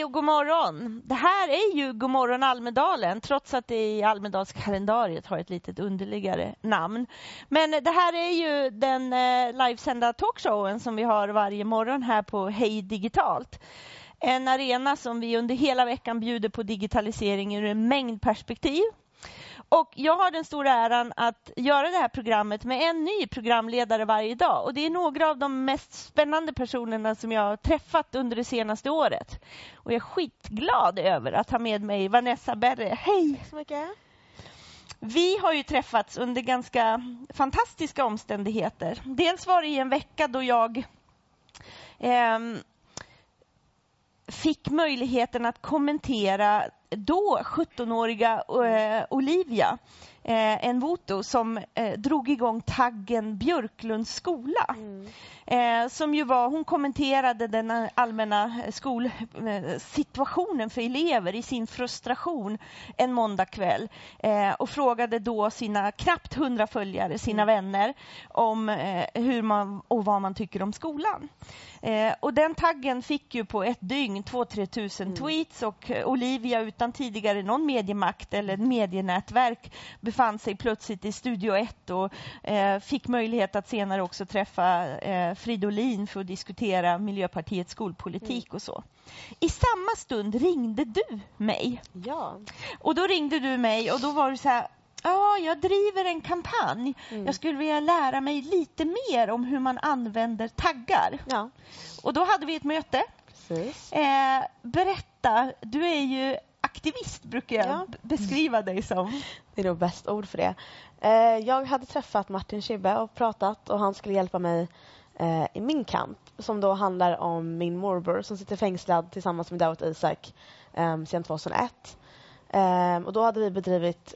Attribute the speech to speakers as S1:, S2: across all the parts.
S1: Hej och god morgon! Det här är ju God morgon Almedalen trots att det i Almedalskalendariet har ett lite underligare namn. Men det här är ju den eh, livesända talkshowen som vi har varje morgon här på Hej Digitalt. En arena som vi under hela veckan bjuder på digitalisering ur en mängd perspektiv. Och jag har den stora äran att göra det här programmet med en ny programledare varje dag. Och Det är några av de mest spännande personerna som jag har träffat under det senaste året. Och Jag är skitglad över att ha med mig Vanessa Berre. Hej!
S2: så mycket.
S1: Vi har ju träffats under ganska fantastiska omständigheter. Dels var det i en vecka då jag eh, fick möjligheten att kommentera då 17-åriga eh, Olivia eh, Envoto som eh, drog igång taggen Björklunds skola. Mm. Eh, som ju var, hon kommenterade den allmänna skolsituationen för elever i sin frustration en måndagkväll eh, och frågade då sina knappt hundra följare, sina mm. vänner, om eh, hur man och vad man tycker om skolan. Eh, och den taggen fick ju på ett dygn 2-3 tusen mm. tweets och Olivia utan tidigare någon mediemakt eller medienätverk befann sig plötsligt i Studio 1 och eh, fick möjlighet att senare också träffa eh, Fridolin för att diskutera Miljöpartiets skolpolitik mm. och så. I samma stund ringde du mig.
S2: Ja.
S1: Och då ringde du mig och då var du så här Ja, jag driver en kampanj. Mm. Jag skulle vilja lära mig lite mer om hur man använder taggar.
S2: Ja.
S1: Och då hade vi ett möte. Eh, berätta, du är ju aktivist brukar jag ja. beskriva dig som.
S2: Det är nog bäst ord för det. Eh, jag hade träffat Martin Schibbe och pratat och han skulle hjälpa mig eh, i min kamp som då handlar om min morbror som sitter fängslad tillsammans med Dawit Isaak eh, sedan 2001. Eh, och då hade vi bedrivit,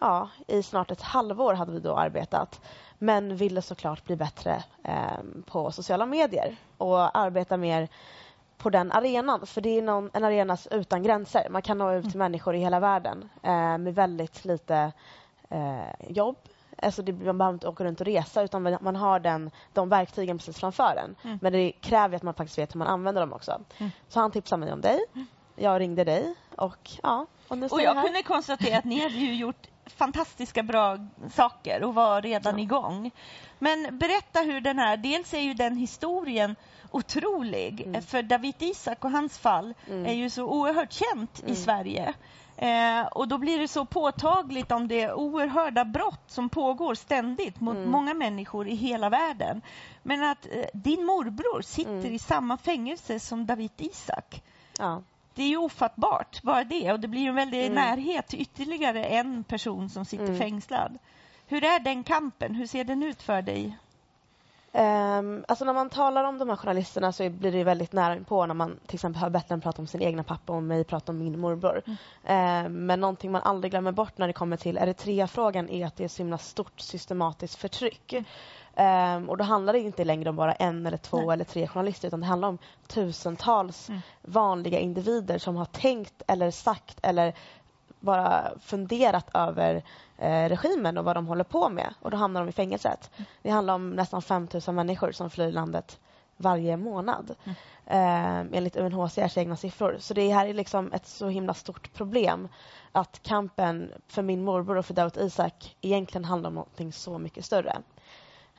S2: ja, i snart ett halvår hade vi då arbetat men ville såklart bli bättre eh, på sociala medier och arbeta mer på den arenan. För det är någon, en arena utan gränser. Man kan nå ut till mm. människor i hela världen eh, med väldigt lite eh, jobb. Alltså det, man behöver inte åka runt och resa utan man har den, de verktygen precis framför en. Mm. Men det kräver att man faktiskt vet hur man använder dem också. Mm. Så han tipsade mig om dig. Mm. Jag ringde dig och ja.
S1: Och, nu och jag kunde konstatera att ni hade ju gjort fantastiska bra saker och var redan ja. igång. Men berätta hur den här, dels är ju den historien otrolig. Mm. För David Isak och hans fall mm. är ju så oerhört känt mm. i Sverige. Eh, och då blir det så påtagligt om det oerhörda brott som pågår ständigt mot mm. många människor i hela världen. Men att eh, din morbror sitter mm. i samma fängelse som David Isak.
S2: Ja.
S1: Det är ju ofattbart, bara det. Och det blir en väldig mm. närhet till ytterligare en person som sitter mm. fängslad. Hur är den kampen? Hur ser den ut för dig?
S2: Um, alltså när man talar om de här journalisterna så blir det väldigt nära på när man till exempel hör Betlehem prata om sin egna pappa och mig prata om min morbror. Mm. Um, men någonting man aldrig glömmer bort när det kommer till Eritrea-frågan är att det är så himla stort systematiskt förtryck. Um, och då handlar det inte längre om bara en eller två Nej. eller tre journalister utan det handlar om tusentals mm. vanliga individer som har tänkt eller sagt eller bara funderat över eh, regimen och vad de håller på med. Och då hamnar de i fängelset. Mm. Det handlar om nästan 5 000 människor som flyr landet varje månad. Mm. Eh, enligt UNHCRs egna siffror. Så det här är liksom ett så himla stort problem att kampen för min morbror och för Dawit Isaak egentligen handlar om någonting så mycket större.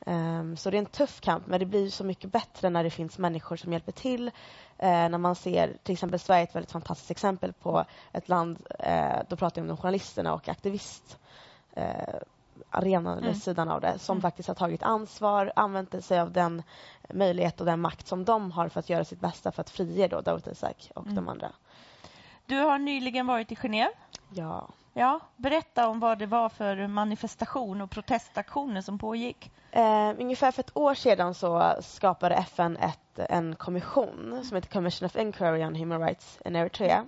S2: Um, så det är en tuff kamp, men det blir så mycket bättre när det finns människor som hjälper till. Uh, när man ser, till exempel Sverige är ett väldigt fantastiskt exempel på ett land, uh, då pratar vi om journalisterna och aktivist uh, arenan eller mm. sidan av det som mm. faktiskt har tagit ansvar, använt sig av den möjlighet och den makt som de har för att göra sitt bästa för att frige då Dawit Isaak och mm. de andra.
S1: Du har nyligen varit i Genève.
S2: Ja.
S1: Ja, berätta om vad det var för manifestation och protestaktioner som pågick.
S2: Eh, ungefär för ett år sedan så skapade FN ett, en kommission som heter Commission of Inquiry on Human Rights in Eritrea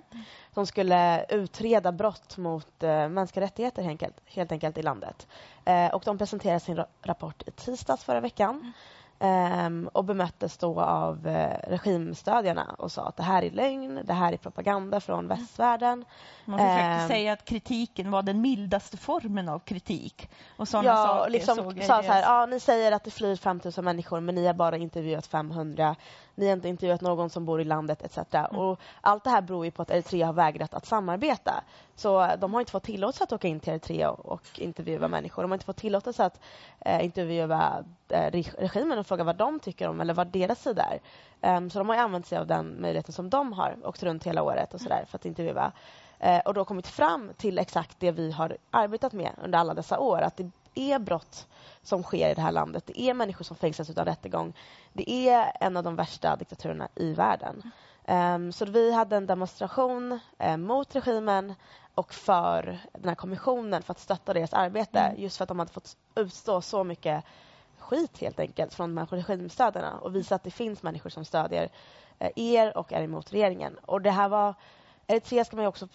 S2: som skulle utreda brott mot eh, mänskliga rättigheter helt, helt enkelt i landet. Eh, och de presenterade sin rapport i tisdags förra veckan. Um, och bemöttes då av uh, regimstödjarna och sa att det här är lögn, det här är propaganda från västvärlden.
S1: Man försökte um, säga att kritiken var den mildaste formen av kritik. Och sådana ja, saker
S2: liksom såg sa så här, ja, ni säger att det flyr 5000 människor men ni har bara intervjuat 500. Ni har inte intervjuat någon som bor i landet etc. Mm. Och allt det här beror ju på att Eritrea har vägrat att samarbeta. Så de har inte fått tillåtelse att åka in till Eritrea och intervjua människor. De har inte fått tillåtelse att eh, intervjua eh, regimen och fråga vad de tycker om eller vad deras sida är. Um, så de har använt sig av den möjligheten som de har, åkt runt hela året och sådär för att intervjua. Uh, och då kommit fram till exakt det vi har arbetat med under alla dessa år. Att det är brott som sker i det här landet. Det är människor som fängslas utan rättegång. Det är en av de värsta diktaturerna i världen. Um, så vi hade en demonstration uh, mot regimen och för den här kommissionen för att stötta deras arbete mm. just för att de hade fått utstå så mycket skit helt enkelt från de här regimstödarna och visa att det finns människor som stödjer eh, er och är emot regeringen. Och det här var Eritrea ska man också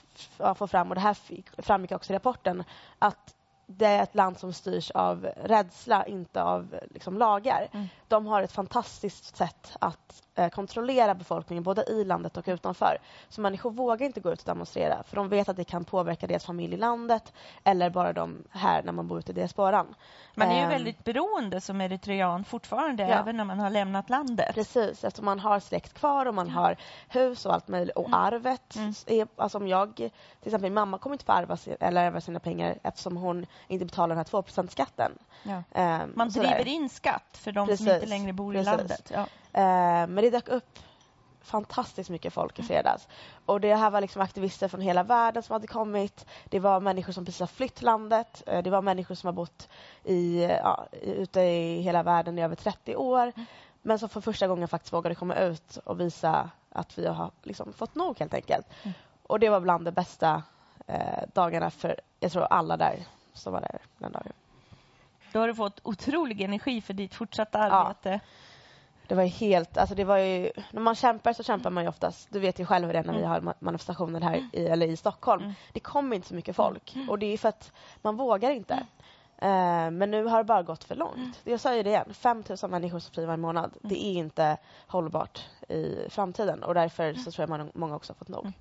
S2: få fram och det här framgick också i rapporten att det är ett land som styrs av rädsla, inte av liksom, lagar. Mm. De har ett fantastiskt sätt att eh, kontrollera befolkningen både i landet och utanför. Så människor vågar inte gå ut och demonstrera för de vet att det kan påverka deras familj i landet eller bara de här när man bor ute i diasporan.
S1: Man är ju um, väldigt beroende som eritrean fortfarande, ja. även när man har lämnat landet.
S2: Precis, eftersom man har släkt kvar och man ja. har hus och allt möjligt. Och mm. arvet. Mm. Är, alltså om jag, till exempel min mamma kommer inte få arva, eller ärva sina pengar eftersom hon inte betalar den här 2% skatten.
S1: Ja. Um, man driver in skatt för de Precis. som inte längre bor Precis. i landet. Ja.
S2: Uh, men det dök upp fantastiskt mycket folk i fredags. Och det här var liksom aktivister från hela världen som hade kommit. Det var människor som precis har flytt landet. Eh, det var människor som har bott i, ja, ute i hela världen i över 30 år. Mm. Men som för första gången faktiskt vågade komma ut och visa att vi har liksom fått nog helt enkelt. Mm. Och det var bland de bästa eh, dagarna för, jag tror alla där som var där den dagen.
S1: Då har du fått otrolig energi för ditt fortsatta arbete. Ja
S2: det var helt, alltså det var ju, när man kämpar så kämpar man ju oftast, du vet ju själv hur det är när vi mm. har manifestationer här i, eller i Stockholm. Mm. Det kommer inte så mycket folk och det är för att man vågar inte. Uh, men nu har det bara gått för långt. Jag säger det igen, 5000 människor som flyr varje månad. Det är inte hållbart i framtiden och därför så tror jag man, många också har fått nog.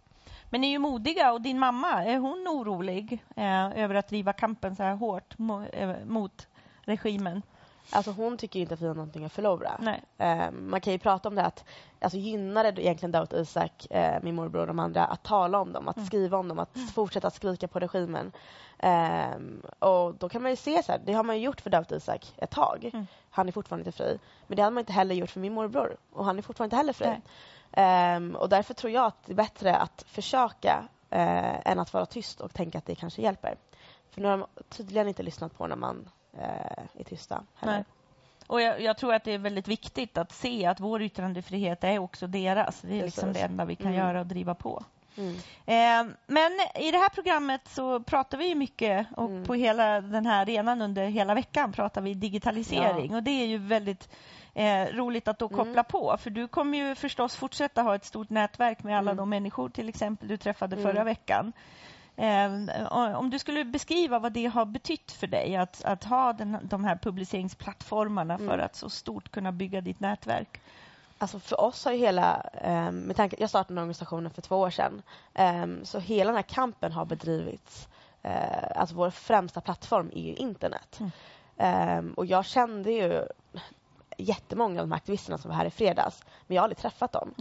S1: Men ni är ju modiga och din mamma, är hon orolig eh, över att driva kampen så här hårt mo eh, mot regimen?
S2: Alltså hon tycker inte att vi har någonting att förlora. Eh, man kan ju prata om det att alltså gynnar det egentligen Dawit Isaak, eh, min morbror och de andra att tala om dem, att mm. skriva om dem, att mm. fortsätta skrika på regimen. Eh, och då kan man ju se så här, det har man ju gjort för Dawit Isaak ett tag. Mm. Han är fortfarande inte fri. Men det hade man inte heller gjort för min morbror och han är fortfarande inte heller fri. Um, och därför tror jag att det är bättre att försöka uh, än att vara tyst och tänka att det kanske hjälper. För nu har de tydligen inte lyssnat på när man uh, är tysta. Heller.
S1: Och jag, jag, tror att det är väldigt viktigt att se att vår yttrandefrihet är också deras. Det är liksom det enda vi kan mm. göra och driva på. Mm. Eh, men i det här programmet så pratar vi mycket och mm. på hela den här arenan under hela veckan pratar vi digitalisering ja. och det är ju väldigt eh, roligt att då mm. koppla på för du kommer ju förstås fortsätta ha ett stort nätverk med alla mm. de människor till exempel du träffade mm. förra veckan. Eh, om du skulle beskriva vad det har betytt för dig att, att ha den, de här publiceringsplattformarna för att så stort kunna bygga ditt nätverk?
S2: Alltså för oss har ju hela, um, med tanke, jag startade organisationen för två år sedan, um, så hela den här kampen har bedrivits, uh, alltså vår främsta plattform är ju internet. Mm. Och jag kände ju jättemånga av de aktivisterna som var här i fredags, men jag har aldrig träffat dem.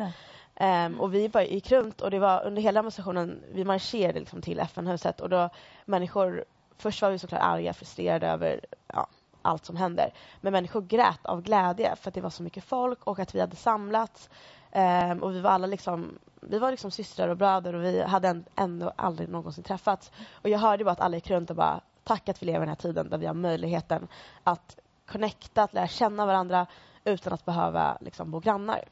S2: Um, och vi bara gick runt och det var under hela demonstrationen, vi marscherade liksom till FN-huset och då människor, först var vi såklart arga, frustrerade över ja, allt som händer. Men människor grät av glädje för att det var så mycket folk och att vi hade samlats. Um, och vi var alla liksom, vi var liksom systrar och bröder och vi hade ändå aldrig någonsin träffats. Och jag hörde bara att alla gick runt och bara tack att vi lever i den här tiden där vi har möjligheten att connecta, att lära känna varandra utan att behöva liksom, bo grannar.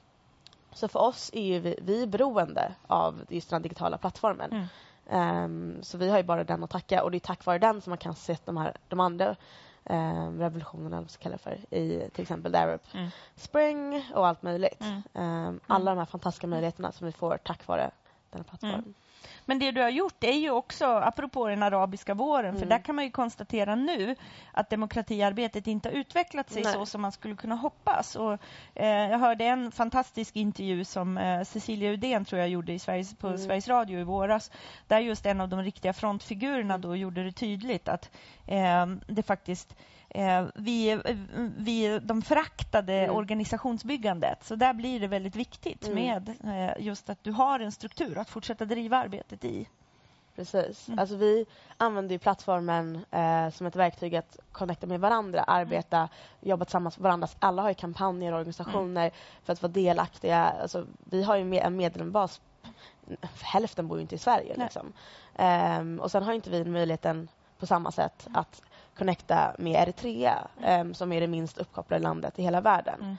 S2: Så för oss är vi, vi är beroende av just den digitala plattformen. Mm. Um, så vi har ju bara den att tacka och det är tack vare den som man kan se de, här, de andra eh, revolutionerna, vad kallar för, i till exempel Arab mm. Spring och allt möjligt. Mm. Eh, alla de här fantastiska möjligheterna som vi får tack vare denna plattform. Mm.
S1: Men det du har gjort är ju också, apropå den arabiska våren, mm. för där kan man ju konstatera nu att demokratiarbetet inte har utvecklat sig Nej. så som man skulle kunna hoppas. Och, eh, jag hörde en fantastisk intervju som eh, Cecilia Udén tror jag gjorde i Sveriges, på mm. Sveriges Radio i våras, där just en av de riktiga frontfigurerna då gjorde det tydligt att eh, det faktiskt vi, vi, de föraktade mm. organisationsbyggandet. Så där blir det väldigt viktigt mm. med eh, just att du har en struktur att fortsätta driva arbetet i.
S2: Precis. Mm. Alltså vi använder ju plattformen eh, som ett verktyg att connecta med varandra, arbeta, mm. jobba tillsammans med varandra. Alla har ju kampanjer och organisationer mm. för att vara delaktiga. Alltså, vi har ju en medlemsbas. Hälften bor ju inte i Sverige. Liksom. Um, och sen har inte vi möjligheten på samma sätt att connecta med Eritrea mm. som är det minst uppkopplade landet i hela världen. Mm.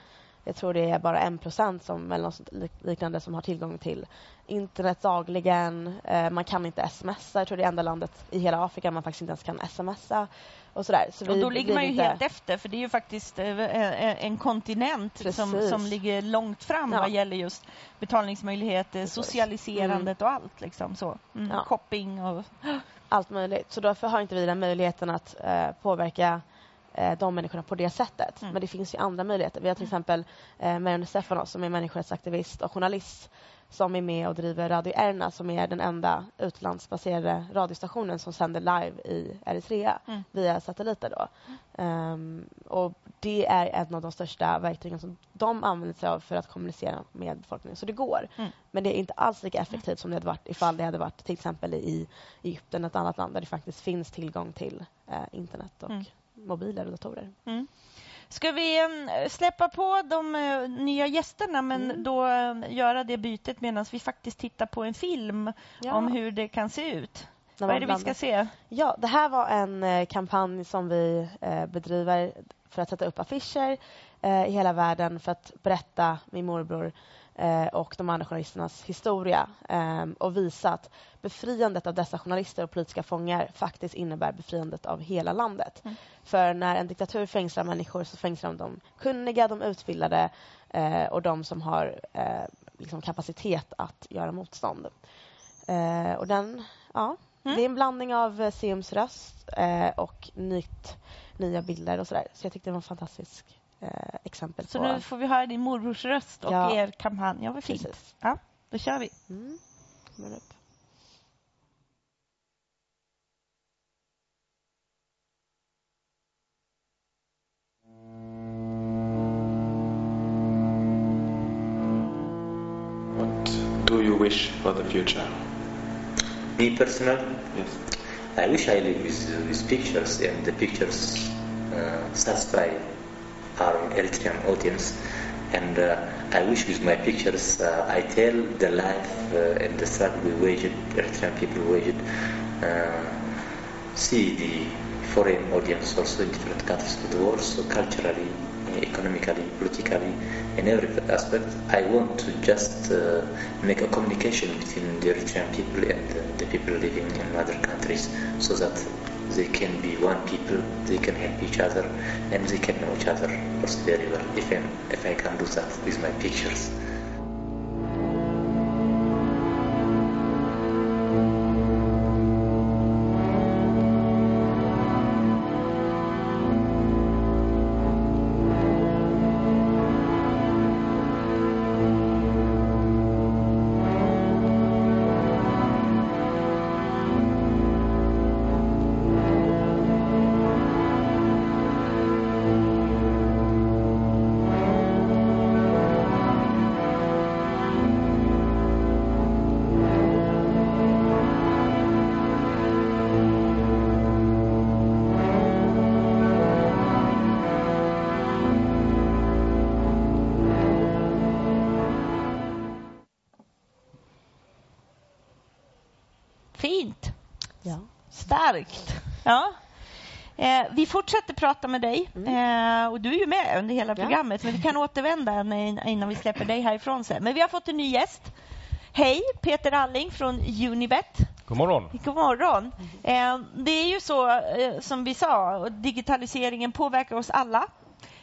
S2: Jag tror det är bara en procent som, eller något liknande som har tillgång till internet dagligen. Uh, man kan inte smsa. Jag tror det är enda landet i hela Afrika man faktiskt inte ens kan smsa. Och, sådär.
S1: Så och vi, då ligger man ju inte... helt efter för det är ju faktiskt uh, en kontinent som, som ligger långt fram ja. vad gäller just betalningsmöjligheter, Precis. socialiserandet mm. och allt. Liksom, så. Mm. Ja. Shopping och
S2: allt möjligt. Så därför har inte vi den möjligheten att eh, påverka eh, de människorna på det sättet. Mm. Men det finns ju andra möjligheter. Vi har till mm. exempel eh, Marianne Stefanos som är människorättsaktivist och journalist som är med och driver Radio Erna som är den enda utlandsbaserade radiostationen som sänder live i Eritrea mm. via satelliter. Då. Mm. Um, och det är en av de största verktygen som de använder sig av för att kommunicera med befolkningen. Så det går. Mm. Men det är inte alls lika effektivt som det hade varit ifall det hade varit till exempel i Egypten, ett annat land där det faktiskt finns tillgång till eh, internet och mm. mobiler och datorer.
S1: Ska vi släppa på de eh, nya gästerna men mm. då göra det bytet medan vi faktiskt tittar på en film ja. om hur det kan se ut? Vad är det vi ska se?
S2: Ja, det här var en eh, kampanj som vi eh, bedriver för att sätta upp affischer i hela världen för att berätta min morbror och de andra journalisternas historia eh, och visa att befriandet av dessa journalister och politiska fångar faktiskt innebär befriandet av hela landet. Mm. För när en diktatur fängslar människor så fängslar de de kunniga, de utbildade eh, och de som har liksom kapacitet att göra motstånd. och den, ja, mm. Det är en blandning av Seums röst och nytt, nya bilder och sådär. Så jag tyckte det var en fantastisk eh, exempel
S1: Så på... nu får vi höra din morbrors röst och ja. er kampanj. Ja, vad fint. Precis. Ja, då kör vi. Mm.
S3: What do you wish for the future?
S4: Me personally?
S3: Yes.
S4: I wish I live with, with pictures and the pictures uh, satisfy our Eritrean audience. And uh, I wish with my pictures uh, I tell the life uh, and the struggle we waged, Eritrean people waged, see the foreign audience also in different countries of the world, so culturally, economically, politically, in every aspect. I want to just uh, make a communication between the Eritrean people and the people living in other countries so that they can be one people, they can help each other, and they can know each other very well if, if I can do that with my pictures.
S1: Starkt. Ja. Eh, vi fortsätter prata med dig mm. eh, och du är ju med under hela programmet men vi kan återvända innan vi släpper dig härifrån sen. Men vi har fått en ny gäst. Hej, Peter Alling från Unibet.
S5: God morgon.
S1: God morgon. Eh, det är ju så eh, som vi sa, digitaliseringen påverkar oss alla.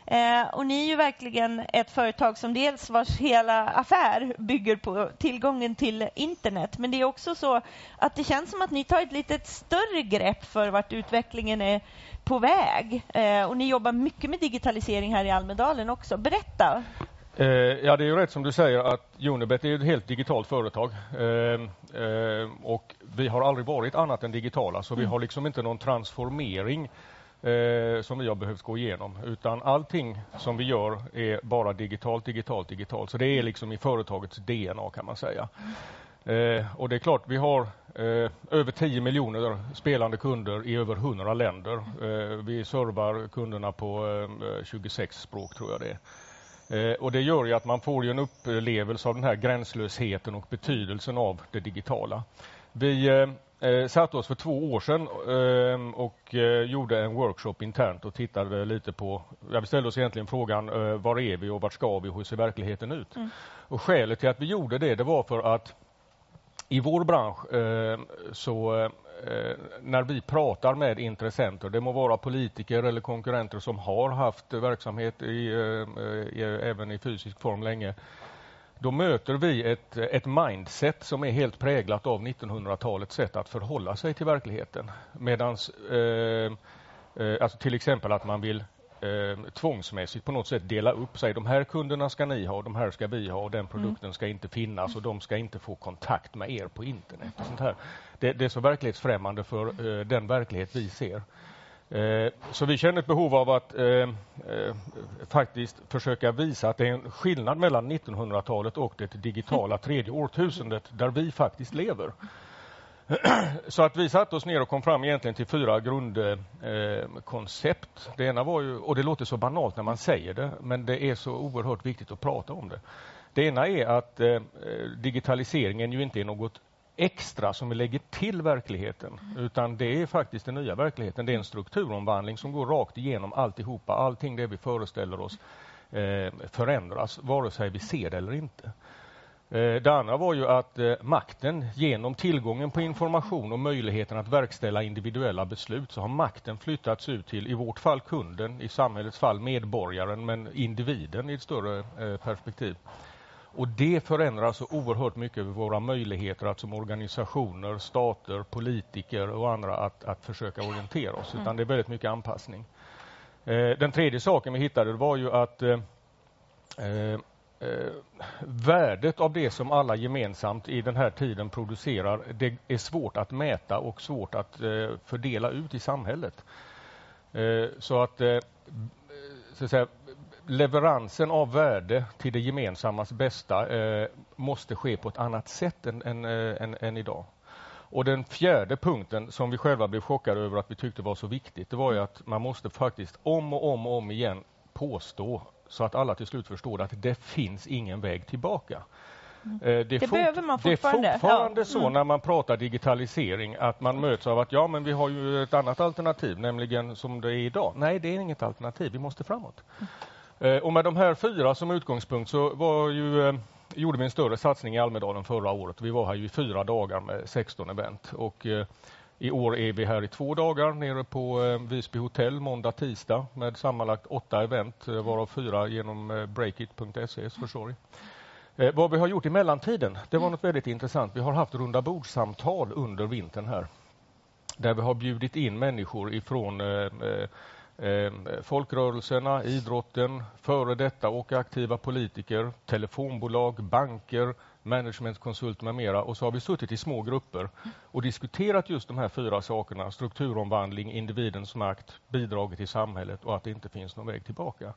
S1: Eh, och ni är ju verkligen ett företag som dels vars hela affär bygger på tillgången till internet. Men det är också så att det känns som att ni tar ett lite större grepp för vart utvecklingen är på väg. Eh, och ni jobbar mycket med digitalisering här i Almedalen också. Berätta!
S5: Eh, ja, det är ju rätt som du säger att Unibet är ett helt digitalt företag. Eh, eh, och vi har aldrig varit annat än digitala, så vi mm. har liksom inte någon transformering eh, som vi har behövt gå igenom, utan allting som vi gör är bara digitalt, digitalt, digitalt. Så det är liksom i företagets DNA kan man säga. Eh, och det är klart, vi har eh, över 10 miljoner spelande kunder i över 100 länder. Eh, vi servar kunderna på eh, 26 språk tror jag det är. Eh, och det gör ju att man får en upplevelse av den här gränslösheten och betydelsen av det digitala. Vi eh, eh, satte oss för två år sedan eh, och eh, gjorde en workshop internt och tittade lite på, ja, vi ställde oss egentligen frågan eh, var är vi och vart ska vi och hur ser verkligheten ut? Mm. Och skälet till att vi gjorde det, det var för att i vår bransch eh, så eh, när vi pratar med intressenter, det må vara politiker eller konkurrenter som har haft verksamhet i, i, även i fysisk form länge, då möter vi ett, ett mindset som är helt präglat av 1900-talets sätt att förhålla sig till verkligheten. Medans, eh, eh, alltså till exempel att man vill eh, tvångsmässigt på något sätt dela upp sig. De här kunderna ska ni ha, de här ska vi ha och den produkten ska inte finnas och de ska inte få kontakt med er på internet. Och sånt här. Det, det är så verklighetsfrämmande för eh, den verklighet vi ser. Eh, så vi känner ett behov av att eh, eh, faktiskt försöka visa att det är en skillnad mellan 1900-talet och det digitala tredje årtusendet där vi faktiskt lever. Så att vi satte oss ner och kom fram egentligen till fyra grundkoncept. det ena var ju, och det låter så banalt när man säger det, men det är så oerhört viktigt att prata om det. Det ena är att digitaliseringen ju inte är något extra som vi lägger till verkligheten, utan det är faktiskt den nya verkligheten. Det är en strukturomvandling som går rakt igenom alltihopa. Allting det vi föreställer oss eh, förändras, vare sig vi ser det eller inte. Eh, det andra var ju att eh, makten, genom tillgången på information och möjligheten att verkställa individuella beslut, så har makten flyttats ut till, i vårt fall kunden, i samhällets fall medborgaren, men individen i ett större eh, perspektiv. Och det förändrar så oerhört mycket våra möjligheter att som organisationer, stater, politiker och andra att, att försöka orientera oss. Mm. Utan det är väldigt mycket anpassning. Eh, den tredje saken vi hittade var ju att eh, eh, värdet av det som alla gemensamt i den här tiden producerar, det är svårt att mäta och svårt att eh, fördela ut i samhället. Eh, så att, eh, så att säga, leveransen av värde till det gemensammas bästa eh, måste ske på ett annat sätt än, än, äh, än, än, idag. Och den fjärde punkten som vi själva blev chockade över att vi tyckte var så viktigt, det var ju att man måste faktiskt om och om och om igen påstå så att alla till slut förstår att det finns ingen väg tillbaka.
S1: Mm. Eh, det, det behöver man
S5: fortfarande. Det är fortfarande ja. så mm. när man pratar digitalisering att man möts av att ja, men vi har ju ett annat alternativ, nämligen som det är idag. Nej, det är inget alternativ. Vi måste framåt. Eh, och med de här fyra som utgångspunkt så var ju, eh, gjorde vi en större satsning i Almedalen förra året. Vi var här i fyra dagar med 16 event. Och, eh, I år är vi här i två dagar nere på eh, Visby hotell måndag, tisdag med sammanlagt åtta event varav fyra genom breakit.ses försorg. vad vi har gjort i mellantiden, det var något väldigt intressant. Vi har haft runda bordsamtal under vintern här där vi har bjudit in människor ifrån eh, folkrörelserna, idrotten, före detta och aktiva politiker, telefonbolag, banker, managementkonsulter med mera. Och så har vi suttit i små grupper och diskuterat just de här fyra sakerna. Strukturomvandling, individens makt, bidraget till samhället och att det inte finns någon väg tillbaka.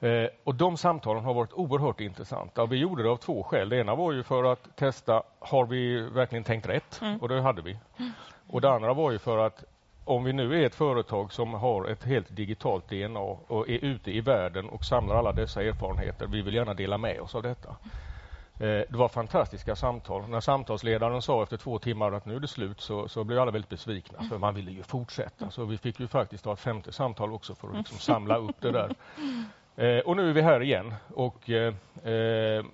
S5: Eh, och De samtalen har varit oerhört intressanta. Vi gjorde det av två skäl. Det ena var ju för att testa, har vi verkligen tänkt rätt? Mm. Och det hade vi. Och Det andra var ju för att om vi nu är ett företag som har ett helt digitalt DNA och är ute i världen och samlar alla dessa erfarenheter, vi vill gärna dela med oss av detta. Eh, det var fantastiska samtal. När samtalsledaren sa efter två timmar att nu är det slut så, så blev alla väldigt besvikna för man ville ju fortsätta. Så vi fick ju faktiskt ha ett femte samtal också för att liksom samla upp det där. Eh, och nu är vi här igen och eh, eh,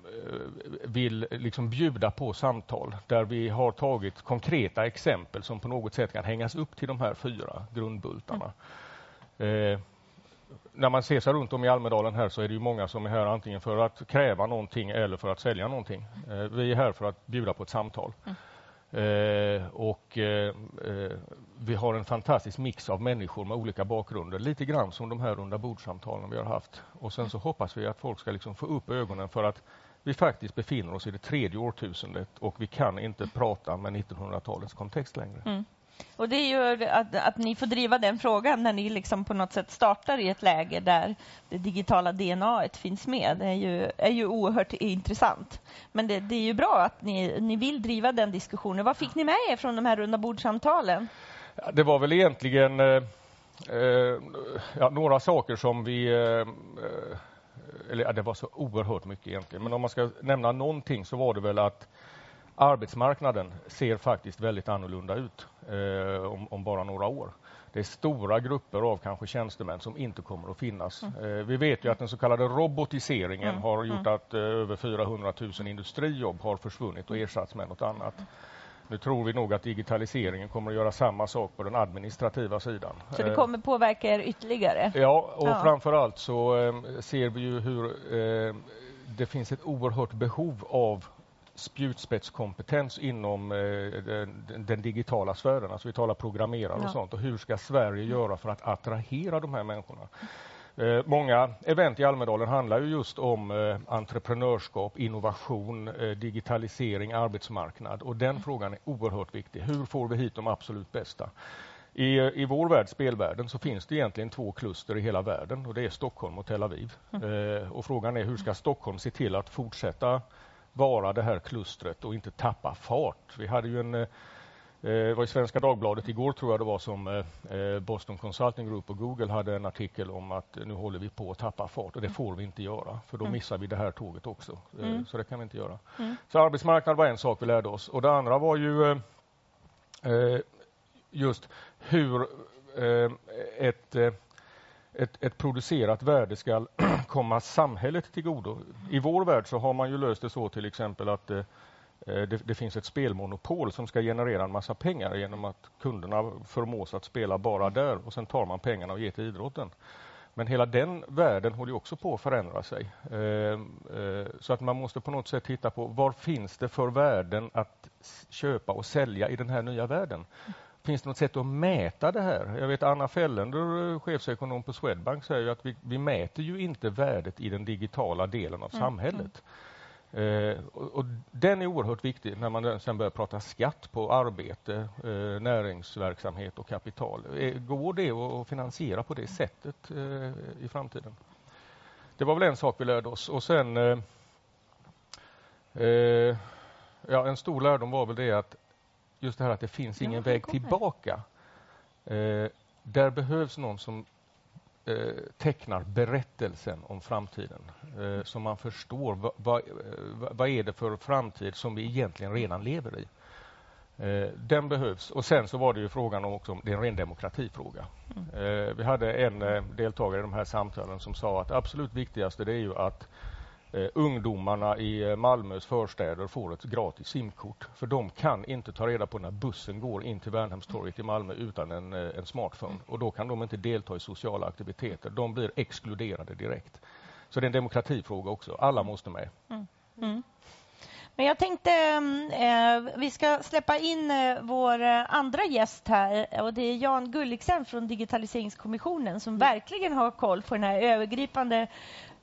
S5: vill liksom bjuda på samtal där vi har tagit konkreta exempel som på något sätt kan hängas upp till de här fyra grundbultarna. Eh, när man ser sig runt om i Almedalen här så är det ju många som är här antingen för att kräva någonting eller för att sälja någonting. Eh, vi är här för att bjuda på ett samtal. Mm. Eh, och eh, eh, vi har en fantastisk mix av människor med olika bakgrunder, lite grann som de här runda bordsamtalen vi har haft. Och sen så hoppas vi att folk ska liksom få upp ögonen för att vi faktiskt befinner oss i det tredje årtusendet och vi kan inte prata med 1900-talets kontext längre. Mm.
S1: Och det är ju att, att ni får driva den frågan när ni liksom på något sätt startar i ett läge där det digitala DNA finns med. Det är ju, är ju oerhört intressant. Men det, det är ju bra att ni, ni vill driva den diskussionen. Vad fick ni med er från de här runda bordsamtalen?
S5: Det var väl egentligen eh, eh, ja, några saker som vi eh, eh, eller ja, det var så oerhört mycket egentligen, men om man ska nämna någonting så var det väl att arbetsmarknaden ser faktiskt väldigt annorlunda ut eh, om, om, bara några år. Det är stora grupper av kanske tjänstemän som inte kommer att finnas. Mm. Eh, vi vet ju att den så kallade robotiseringen mm. har gjort mm. att eh, över 400 000 industrijobb har försvunnit och ersatts med något annat. Nu tror vi nog att digitaliseringen kommer att göra samma sak på den administrativa sidan.
S1: Så det kommer påverka er ytterligare?
S5: Ja, och ja. framför allt så eh, ser vi ju hur eh, det finns ett oerhört behov av spjutspetskompetens inom eh, den, digitala sfären. Alltså vi talar programmerare ja. och sånt. Och hur ska Sverige göra för att attrahera de här människorna? Eh, många event i Almedalen handlar ju just om eh, entreprenörskap, innovation, eh, digitalisering, arbetsmarknad och den frågan är oerhört viktig. Hur får vi hit de absolut bästa? I, I vår värld, spelvärlden, så finns det egentligen två kluster i hela världen och det är Stockholm och Tel Aviv. Mm. Och frågan är hur ska Stockholm se till att fortsätta vara det här klustret och inte tappa fart? Vi hade ju en eh, det var i Svenska Dagbladet igår tror jag det var som eh, Boston Consulting Group och Google hade en artikel om att nu håller vi på att tappa fart och det får vi inte göra för då mm. missar vi det här tåget också. Eh, mm. Så det kan vi inte göra. Mm. Så arbetsmarknad var en sak vi lärde oss och det andra var ju just hur ett ett, ett, producerat värde ska komma samhället till godo. I vår värld så har man ju löst det så till exempel att eh, eh, det, det, finns ett spelmonopol som ska generera en massa pengar genom att kunderna förmås att spela bara där och sen tar man pengarna och ger till idrotten. Men hela den världen håller också på att förändra sig. Eh, eh, så att man måste på något sätt titta på vad finns det för värden att köpa och sälja i den här nya världen? Finns det något sätt att mäta det här? Jag vet Anna Fällender, chefsekonom på Swedbank, säger att vi, vi mäter ju inte värdet i den digitala delen av mm. samhället. Mm. Eh, och, och, den är oerhört viktig när man sen börjar prata skatt på arbete, eh, näringsverksamhet och kapital. Eh, går det att finansiera på det sättet eh, i framtiden? Det var väl en sak vi lärde oss. Och sen eh, eh, ja, en stor lärdom var väl det att just det här att det finns ingen ja, väg tillbaka. där behövs någon som eh, tecknar berättelsen om framtiden. Eh, så man förstår vad, eh, vad är det för framtid som vi egentligen redan lever i. Eh, den behövs. Och sen så var det ju frågan om också, det är en ren demokratifråga. Mm. Eh, vi hade en eh, deltagare i de här samtalen som sa att det absolut viktigaste det är ju att eh, ungdomarna i eh, Malmös förstäder får ett gratis simkort. För de kan inte ta reda på när bussen går in till Värnhemstorget i Malmö utan en, eh, en smartphone. Och då kan de inte delta i sociala aktiviteter. De blir exkluderade direkt. Så det är en demokratifråga också. Alla måste med. Mm. Mm.
S1: Men jag tänkte eh, vi ska släppa in eh, vår eh, andra gäst här och det är Jan Gulliksen från Digitaliseringskommissionen som mm. verkligen har koll på den här övergripande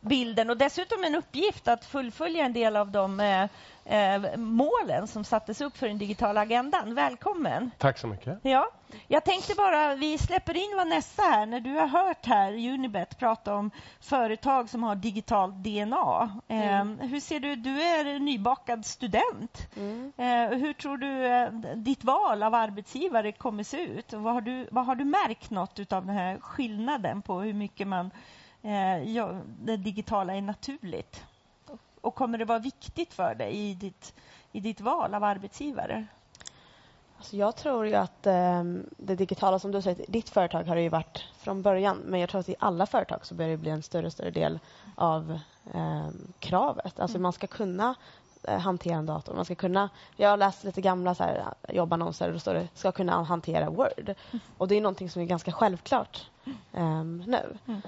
S1: bilden och dessutom en uppgift att fullfölja en del av de eh, eh, målen som sattes upp för den digitala agendan. Välkommen!
S6: Tack så mycket.
S1: Ja, jag tänkte bara, vi släpper in Vanessa här. När du har hört här Unibet prata om företag som har digitalt DNA. Eh, mm. hur ser du, du är nybakad student. Mm. Eh, hur tror du eh, ditt val av arbetsgivare kommer se ut? Vad har du, vad har du märkt något av den här skillnaden på hur mycket man ja, det digitala är naturligt? Och kommer det vara viktigt för dig i ditt, i ditt val av arbetsgivare?
S2: Alltså jag tror ju att eh, det digitala, som du säger, ditt företag har det ju varit från början, men jag tror att i alla företag så börjar det bli en större och större del av eh, kravet. Alltså mm. man ska kunna eh, hantera en dator. Man ska kunna, jag har läst lite gamla så här, jobbannonser och då står det ska kunna hantera Word. Mm. Och det är någonting som är ganska självklart um, nu. Mm.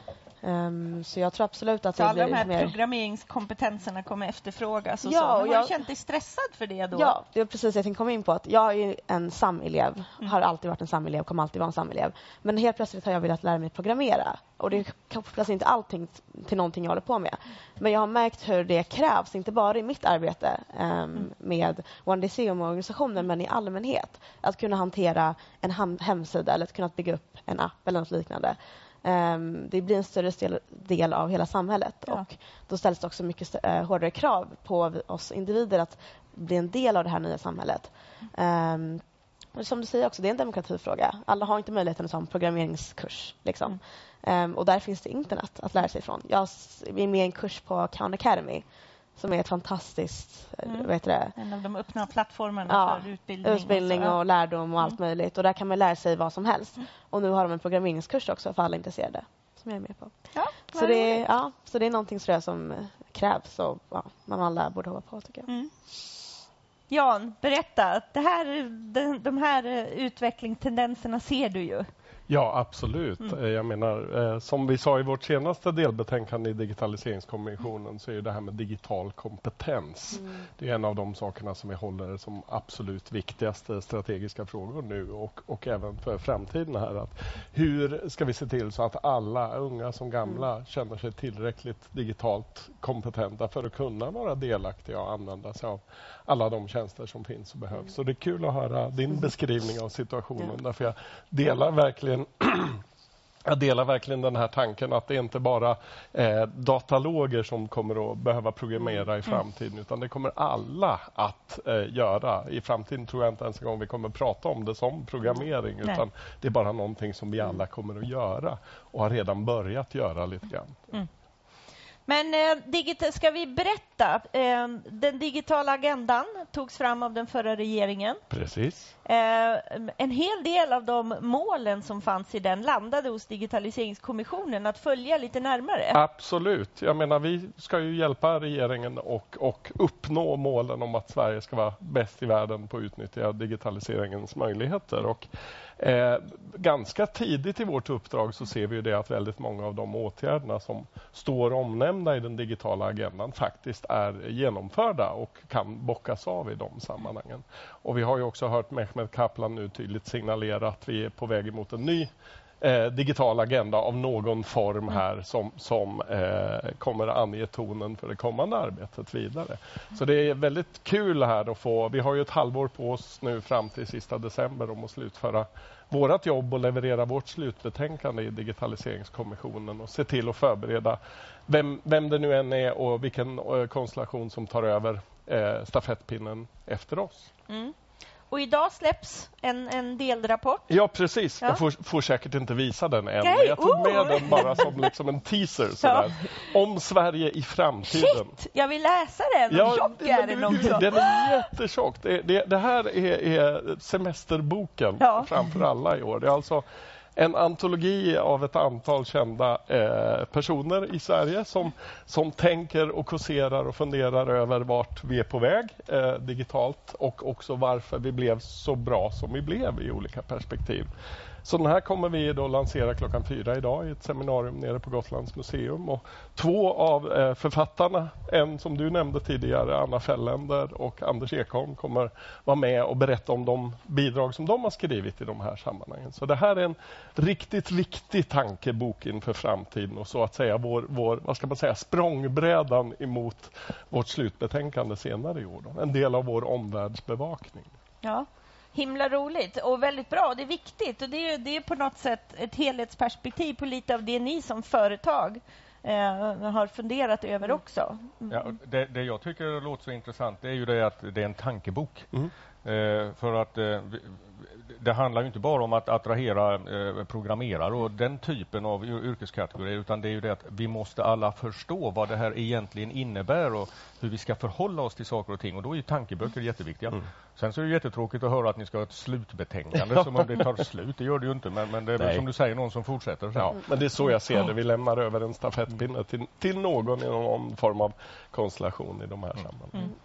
S2: Um, så jag tror absolut att
S1: så
S2: det
S1: alla
S2: blir
S1: de här
S2: mer...
S1: programmeringskompetenserna kommer efterfrågas och
S2: Ja,
S1: så. Men
S2: och
S1: har
S2: jag-
S1: du känt dig stressad för det då?
S2: Ja, det är precis det jag tänkte komma in på. Att jag är en SAM-elev, har alltid varit en SAM-elev, kommer alltid vara en SAM-elev. Men helt plötsligt har jag velat lära mig programmera. Och det kopplas inte allting till någonting jag håller på med. Men jag har märkt hur det krävs, inte bara i mitt arbete um, med OneDCUM-organisationen, men i allmänhet. Att kunna hantera en hemsida eller att kunna bygga upp en app eller något liknande. Ehm, det blir en större del, av hela samhället
S1: Ja.
S2: och då ställs det också mycket eh, hårdare krav på oss individer att bli en del av det här nya samhället. Och som du säger också, det är en demokratifråga. Alla har inte möjligheten att ta en programmeringskurs. Liksom. Ehm, och där finns det internet att lära sig från. Jag är med i en kurs på Khan Academy som är ett fantastiskt, eh,
S1: Mm.
S2: heter det,
S1: En av de öppna plattformarna
S2: Ja,
S1: för utbildning. och
S2: utbildning
S1: så, ja.
S2: och lärdom och allt möjligt. Och där kan man lära sig vad som helst. Och nu har de en programmeringskurs också för alla intresserade som jag är med på.
S1: Ja,
S2: Så det, är, ja, så det är någonting tror jag som eh, krävs och ja, man alla borde hoppa på tycker jag.
S1: Mm. Jan, berätta. Det här, de, de här eh, utvecklingstendenserna ser du ju.
S6: Ja, absolut. Eh, Jag menar, eh, som vi sa i vårt senaste delbetänkande i Digitaliseringskommissionen så är det här med digital kompetens. Det är en av de sakerna som vi håller som absolut viktigaste strategiska frågor nu och, och även för framtiden. här. Att hur ska vi se till så att alla, unga som gamla, känner sig tillräckligt digitalt kompetenta för att kunna vara delaktiga och använda sig av alla de tjänster som finns och behövs. Så det är kul att höra din beskrivning av situationen. Därför jag delar verkligen jag delar verkligen den här tanken att det är inte bara eh, dataloger som kommer att behöva programmera i framtiden utan det kommer alla att eh, göra. I framtiden tror jag inte ens en gång vi kommer prata om det som programmering
S1: Nej.
S6: utan det är bara någonting som vi alla kommer att göra och har redan börjat göra lite grann.
S1: Men eh, ska vi berätta? Eh, den digitala agendan togs fram av den förra regeringen.
S6: Precis.
S1: Eh, en hel del av de målen som fanns i den landade hos Digitaliseringskommissionen att följa lite närmare.
S6: Absolut. Jag menar, vi ska ju hjälpa regeringen och, och uppnå målen om att Sverige ska vara bäst i världen på att utnyttja digitaliseringens möjligheter. Och, eh, ganska tidigt i vårt uppdrag så ser vi ju det att väldigt många av de åtgärderna som står omnämnda i den digitala agendan faktiskt är genomförda och kan bockas av i de sammanhangen. Och vi har ju också hört Mehmet Kaplan nu tydligt signalera att vi är på väg emot en ny eh, digital agenda av någon form här som, som eh, kommer att ange tonen för det kommande arbetet vidare. Så det är väldigt kul här att få, vi har ju ett halvår på oss nu fram till sista december om att slutföra vårt jobb och leverera vårt slutbetänkande i Digitaliseringskommissionen och se till att förbereda vem, vem det nu än är och vilken eh, konstellation som tar över eh, stafettpinnen efter oss.
S1: Mm. Och idag släpps en, en delrapport.
S6: Ja, precis.
S1: Ja.
S6: Jag får, får säkert inte visa den än. Men Jag tog med
S1: oh.
S6: den bara som liksom en teaser. Sådär. Om Sverige i framtiden.
S1: Shit! Jag vill läsa den! Ja, tjock är den också.
S6: Den är jättetjock. Det, det, det här är, är semesterboken
S1: Ja.
S6: framför alla i år. Det är alltså en antologi av ett antal kända eh, personer i Sverige som, som tänker och kåserar och funderar över vart vi är på väg eh, digitalt och också varför vi blev så bra som vi blev i olika perspektiv. Så den här kommer vi då lansera klockan fyra idag i ett seminarium nere på Gotlands museum. Och två av eh, författarna, en som du nämnde tidigare, Anna Felländer och Anders Ekholm, kommer vara med och berätta om de bidrag som de har skrivit i de här sammanhangen. Så det här är en riktigt viktig tankebok inför framtiden och så att säga vår, vår vad ska man säga, språngbrädan emot vårt slutbetänkande senare i år. Då. En del av vår omvärldsbevakning.
S1: Ja. Himla roligt och väldigt bra. Det är viktigt och det är, det är på något sätt ett helhetsperspektiv på lite av det ni som företag eh, har funderat över också.
S5: Ja, och det, det jag tycker låter så intressant det är ju det att det är en tankebok.
S6: Mm.
S5: Eh, för att eh, det handlar ju inte bara om att attrahera eh, programmerare och den typen av yr- yrkeskategorier utan det är ju det att vi måste alla förstå vad det här egentligen innebär och hur vi ska förhålla oss till saker och ting och då är ju tankeböcker jätteviktiga.
S6: Mm.
S5: Sen så är det jättetråkigt att höra att ni ska ha ett slutbetänkande som om det tar slut. Det gör det ju inte men, men det är
S6: Nej.
S5: som du säger någon som fortsätter.
S6: Ja, men det är så jag ser det. Vi lämnar över en stafettpinne till, till någon i någon form av konstellation i de här sammanhangen.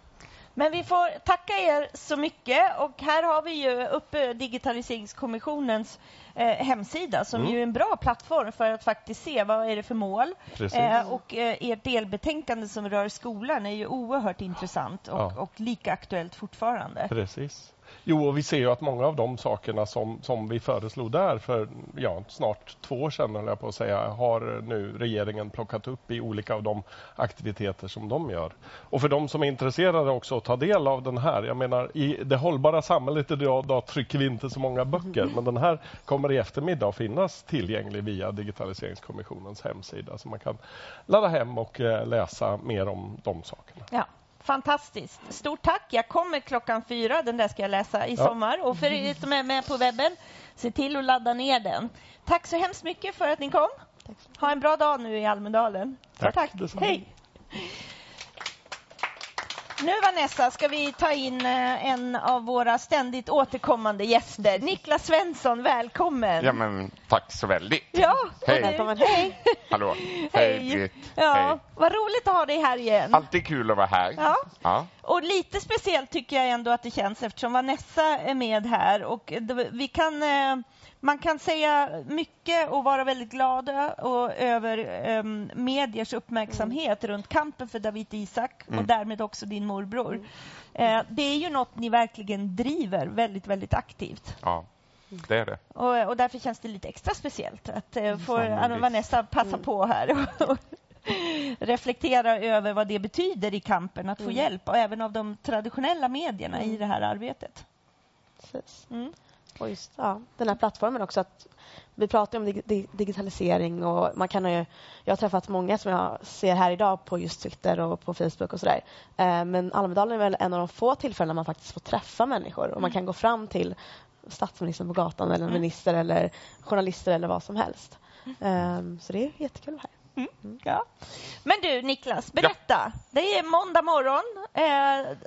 S1: Men vi får tacka er så mycket och här har vi ju uppe Digitaliseringskommissionens eh, hemsida som
S6: Mm.
S1: ju är en bra plattform för att faktiskt se vad är det för mål. Eh, och eh, ert delbetänkande som rör skolan är ju oerhört intressant och,
S6: Ja.
S1: och lika aktuellt fortfarande.
S6: Precis. Jo, och vi ser ju att många av de sakerna som, som vi föreslog där för ja, snart två år sedan, höll jag på att säga, har nu regeringen plockat upp i olika av de aktiviteter som de gör. Och för de som är intresserade också att ta del av den här, jag menar i det hållbara samhället idag idag trycker vi inte så många böcker, men den här kommer i eftermiddag att finnas tillgänglig via Digitaliseringskommissionens hemsida, så man kan ladda hem och eh, läsa mer om de sakerna.
S1: Ja, fantastiskt. Stort tack. Jag kommer klockan fyra. Den där ska jag läsa i
S6: Ja.
S1: sommar. Och för er som är med på webben, se till att ladda ner den. Tack så hemskt mycket för att ni kom. Ha en bra dag nu i Almedalen.
S6: Tack,
S1: tack.
S6: detsamma.
S1: Hej. Nu Vanessa ska vi ta in eh, en av våra ständigt återkommande gäster. Niklas Svensson, välkommen.
S7: Ja, men tack så väldigt.
S1: Ja,
S7: Hej.
S2: Välkommen.
S1: Hej.
S7: Hallå.
S1: Hej.
S7: Hej, Britt.
S1: Ja,
S7: Hej.
S1: vad roligt att ha dig här igen.
S7: Alltid kul att vara här.
S1: Ja.
S7: Ja.
S1: Och lite speciellt tycker jag ändå att det känns eftersom Vanessa är med här och vi kan, eh, man kan säga mycket och vara väldigt glada och, över eh, mediers uppmärksamhet runt kampen för David Isak och därmed också din morbror. Eh, det är ju något ni verkligen driver väldigt, väldigt aktivt.
S7: ja, det är det.
S1: Och, och därför känns det lite extra speciellt att eh, få
S7: Sannolikt.
S1: Vanessa passa på här och, och reflektera över vad det betyder i kampen att få hjälp och även av de traditionella medierna i det här arbetet.
S2: Precis.
S1: Mm.
S2: Och just ja, den här plattformen också. att Vi pratar om dig- dig- digitalisering och man kan ju, jag har träffat många som jag ser här idag på just Twitter och på Facebook och sådär. Eh, Men Almedalen är väl en av de få tillfällen man faktiskt får träffa människor och man kan gå fram till statsministern på gatan eller en minister eller journalister eller vad som helst. Eh, Så det är jättekul att vara här.
S1: Ja. Men du Niklas, berätta. Det är måndag morgon. Eh,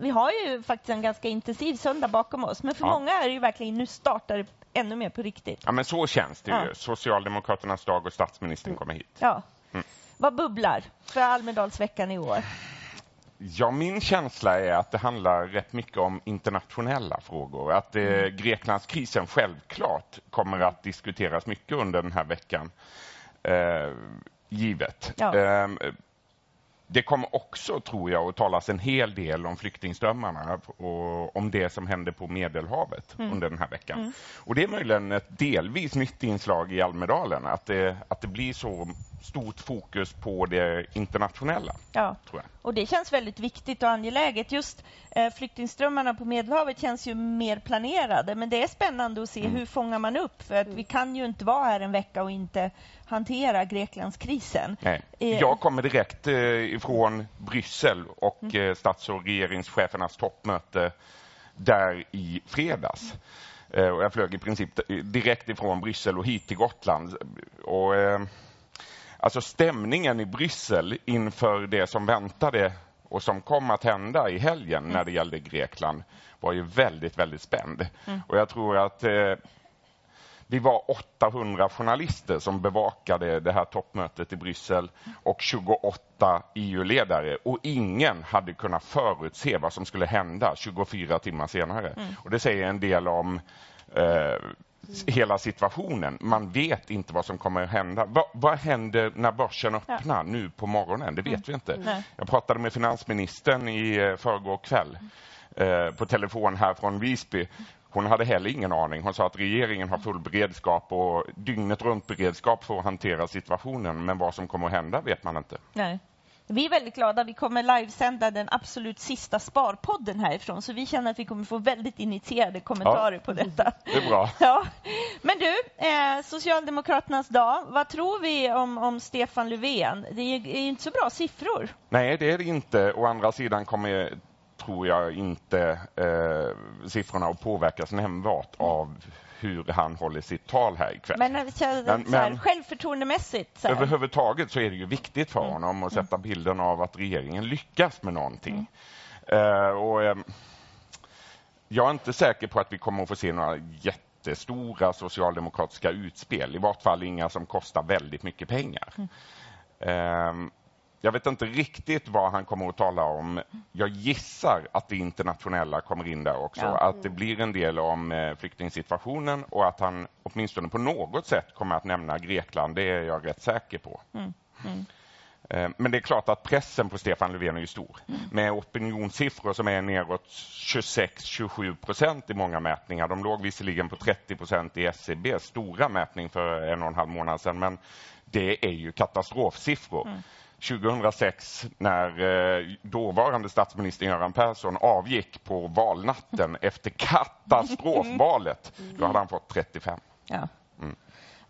S1: vi har ju faktiskt en ganska intensiv söndag bakom oss men för
S7: Ja.
S1: många är det ju verkligen nu startar det ännu mer på riktigt.
S7: Ja, men så känns det
S1: Ja.
S7: ju. Socialdemokraternas dag och statsministern kommer hit.
S1: Ja.
S7: Mm.
S1: Vad bubblar för Almedalsveckan i år?
S7: Ja, min känsla är att det handlar rätt mycket om internationella frågor. Att eh, Greklandskrisen självklart kommer att diskuteras mycket under den här veckan. Eh, givet.
S1: Ja.
S7: Eh, det kommer också, tror jag, att talas en hel del om flyktingströmmarna och om det som händer på Medelhavet under den här veckan. Och Det är möjligen ett delvis nytt inslag i Almedalen, att det, att det blir så stort fokus på det internationella,
S1: Ja.
S7: tror jag.
S1: Och det känns väldigt viktigt och angeläget. Just eh, flyktingströmmarna på Medelhavet känns ju mer planerade. Men det är spännande att se
S7: Mm.
S1: hur fångar man upp? För att vi kan ju inte vara här en vecka och inte hantera Greklandskrisen.
S7: Nej.
S1: Eh,
S7: Jag kommer direkt eh, ifrån Bryssel och eh, stats och regeringschefernas toppmöte där i fredags. Och jag flög i princip direkt ifrån Bryssel och hit till Gotland. Och, alltså stämningen i Bryssel inför det som väntade och som kom att hända i helgen när det gällde Grekland var ju väldigt, väldigt spänd. Och jag tror att eh, vi var 800 journalister som bevakade det här toppmötet i Bryssel och 28 EU-ledare och ingen hade kunnat förutse vad som skulle hända 24 timmar senare. Och Det säger en del om eh, hela situationen. Man vet inte vad som kommer att hända. Va, vad händer när börsen öppnar nu på morgonen? Det vet vi inte.
S1: Nej.
S7: Jag pratade med finansministern i eh, förrgår kväll eh, på telefon här från Visby. Hon hade heller ingen aning. Hon sa att regeringen har full beredskap och dygnet runt beredskap för att hantera situationen. Men vad som kommer att hända vet man inte.
S1: Nej. Vi är väldigt glada. Vi kommer livesända den absolut sista Sparpodden härifrån. Så vi känner att vi kommer få väldigt initierade kommentarer på detta.
S7: Det är bra.
S1: Ja. Men du, eh, Socialdemokraternas dag. Vad tror vi om, om Stefan Löfven? Det är är inte så bra siffror.
S7: Nej, det är det inte. Å andra sidan kommer, tror jag, inte eh, siffrorna att påverkas nämnvärt av hur han håller sitt tal här ikväll.
S1: Men, eh,
S7: Men-
S1: så här,
S7: men-
S1: självförtroendemässigt. Så här.
S7: Överhuvudtaget så är det ju viktigt för honom att sätta bilden av att regeringen lyckas med någonting. Eh, och, ehm, jag är inte säker på att vi kommer att få se några jättestora socialdemokratiska utspel. I vart fall inga som kostar väldigt mycket pengar. Ehm, jag vet inte riktigt vad han kommer att tala om. Jag gissar att det internationella kommer in där också.
S1: Ja.
S7: Att det blir en del om eh, flyktingsituationen och att han åtminstone på något sätt kommer att nämna Grekland. Det är jag rätt säker på. Eh, Men det är klart att pressen på Stefan Löfven är ju stor. Med opinionssiffror som är neråt 26-27 procent i många mätningar. De låg visserligen på 30 procent i SCBs stora mätning för en och en halv månad sedan, men det är ju katastrofsiffror. 2006 när eh, dåvarande statsminister Göran Persson avgick på valnatten efter katastrofvalet, då hade han fått 35.
S1: Ja.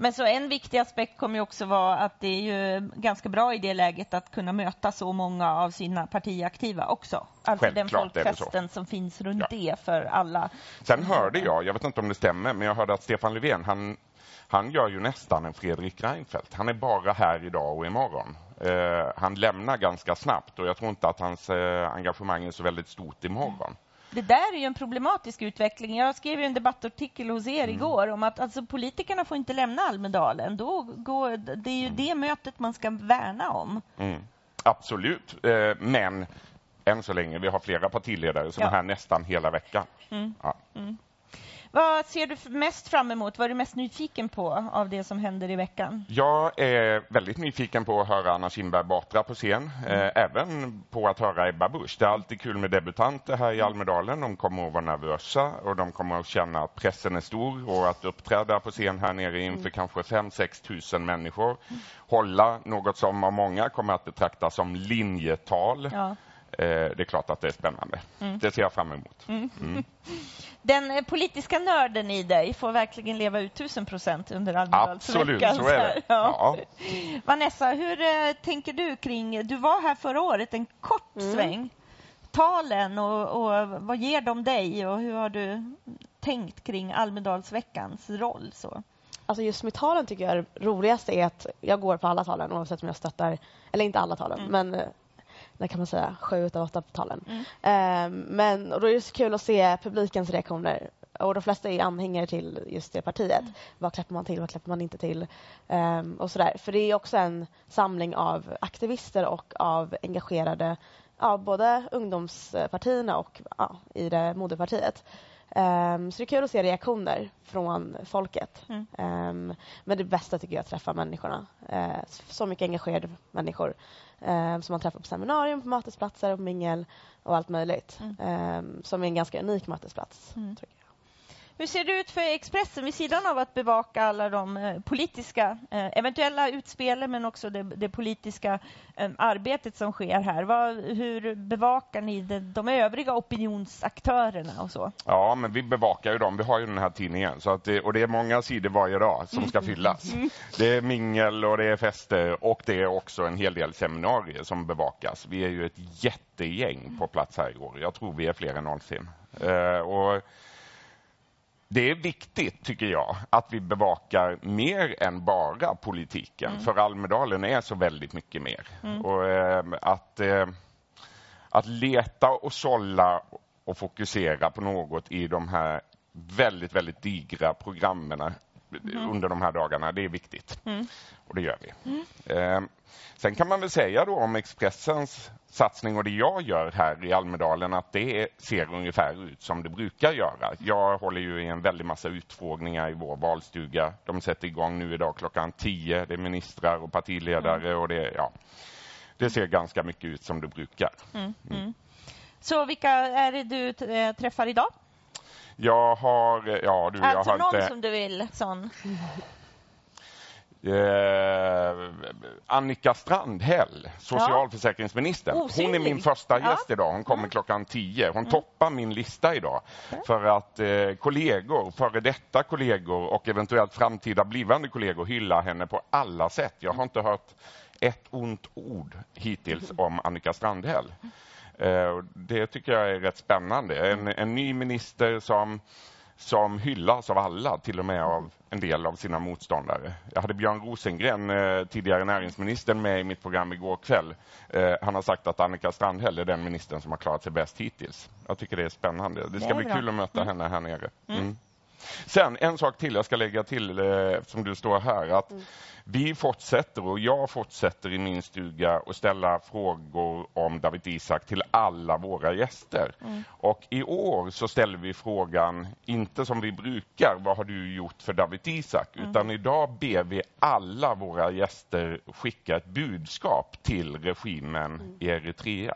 S1: Men så en viktig aspekt kommer ju också vara att det är ju ganska bra i det läget att kunna möta så många av sina partiaktiva också. Alltså den
S7: Självklart så.
S1: folkfesten som finns runt
S7: Ja.
S1: det för alla.
S7: Sen hörde jag, jag vet inte om det stämmer, men jag hörde att Stefan Löfven, han, han gör ju nästan en Fredrik Reinfeldt. Han är bara här idag och imorgon. Eh, han lämnar ganska snabbt och jag tror inte att hans eh, engagemang är så väldigt stort imorgon.
S1: Det där är ju en problematisk utveckling. Jag skrev ju en debattartikel hos er
S7: Mm.
S1: igår om att alltså, politikerna får inte lämna Almedalen. Då går, det är ju det mötet man ska värna om.
S7: Mm. Absolut, eh, men än så länge, vi har flera partiledare som
S1: Ja.
S7: är här nästan hela veckan. Ja.
S1: Vad ser du mest fram emot? Vad är du mest nyfiken på av det som händer i veckan?
S7: Jag är väldigt nyfiken på att höra Anna Kinberg Batra på scen. Eh, även på att höra Ebba Busch. Det är alltid kul med debutanter här i Almedalen. De kommer att vara nervösa och de kommer att känna att pressen är stor och att uppträda på scen här nere inför kanske 5-6 tusen människor. Hålla något som av många kommer att betraktas som linjetal.
S1: Ja.
S7: Eh, det är klart att det är spännande. Det ser jag fram emot.
S1: Den eh, politiska nörden i dig får verkligen leva ut tusen procent under Almedalsveckan.
S7: Absolut, så är det.
S1: Ja.
S7: Ja.
S1: Vanessa, hur eh, tänker du kring... Du var här förra året en kort sväng. Talen och, och vad ger de dig och hur har du tänkt kring Almedalsveckans roll? Så?
S2: Alltså just med talen tycker jag det roligaste är att jag går på alla talen oavsett om jag stöttar, eller inte alla talen, men eh, när kan man säga, sju utav åtta på talen. Ehm, men och då är det så kul att se publikens reaktioner. Och de flesta är anhängare till just det partiet. Vad klappar man till, vad klappar man inte till? Ehm, och sådär. För det är också en samling av aktivister och av engagerade, ja, både ungdomspartierna och ja, i det moderpartiet. Ehm, så det är kul att se reaktioner från folket. Ehm, men det bästa tycker jag är att träffa människorna. Uh, så mycket engagerade människor ehm, som man träffar på seminarium, på mötesplatser och mingel och allt möjligt. Ehm, som är en ganska unik mötesplats. tycker jag.
S1: Hur ser det ut för Expressen vid sidan av att bevaka alla de eh, politiska, eh, eventuella utspelen men också det, det politiska eh, arbetet som sker här? Vad, hur bevakar ni de, de övriga opinionsaktörerna och så?
S7: Ja, men vi bevakar ju dem. Vi har ju den här tidningen. Så att det, och det är många sidor varje dag som ska fyllas. Det är mingel och det är fester och det är också en hel del seminarier som bevakas. Vi är ju ett jättegäng på plats här i år. Jag tror vi är fler än någonsin. Och det är viktigt, tycker jag, att vi bevakar mer än bara politiken. För Almedalen är så väldigt mycket mer. Och, eh, att, eh, att leta och sålla och fokusera på något i de här väldigt, väldigt digra programmen under de här dagarna, det är viktigt. Och det gör vi. Eh, sen kan man väl säga då om Expressens satsning och det jag gör här i Almedalen att det ser ungefär ut som det brukar göra. Jag håller ju i en väldig massa utfrågningar i vår valstuga. De sätter igång nu idag klockan 10. Det är ministrar och partiledare och det, ja, det ser ganska mycket ut som det brukar.
S1: Så vilka är det du eh, träffar idag?
S7: Jag har, ja du, jag
S1: alltså
S7: har
S1: någon
S7: inte...
S1: som du vill sån.
S7: Eh, Annika Strandhäll, socialförsäkringsministern. Hon är min första
S1: Ja. Mm.
S7: gäst idag. Hon kommer klockan 10. Hon toppar min lista idag. För att eh, kollegor, före detta kollegor och eventuellt framtida blivande kollegor hyllar henne på alla sätt. Jag har inte hört ett ont ord hittills om Annika Strandhäll. Eh, det tycker jag är rätt spännande. En, en ny minister som som hyllas av alla, till och med av en del av sina motståndare. Jag hade Björn Rosengren, eh, tidigare näringsministern, med i mitt program igår kväll. Eh, han har sagt att Annika Strandhäll är den ministern som har klarat sig bäst hittills. Jag tycker det är spännande. Det ska
S1: Det
S7: bli
S1: bra.
S7: kul att möta henne här nere. Mm. Sen en sak till jag ska lägga till eh, eftersom du står här. att
S2: Mm.
S7: Vi fortsätter och jag fortsätter i min stuga att ställa frågor om David Isak till alla våra gäster.
S2: Mm.
S7: Och i år så ställer vi frågan, inte som vi brukar, vad har du gjort för David Isak?
S2: Mm.
S7: Utan idag ber vi alla våra gäster skicka ett budskap till regimen
S2: Mm.
S7: i Eritrea.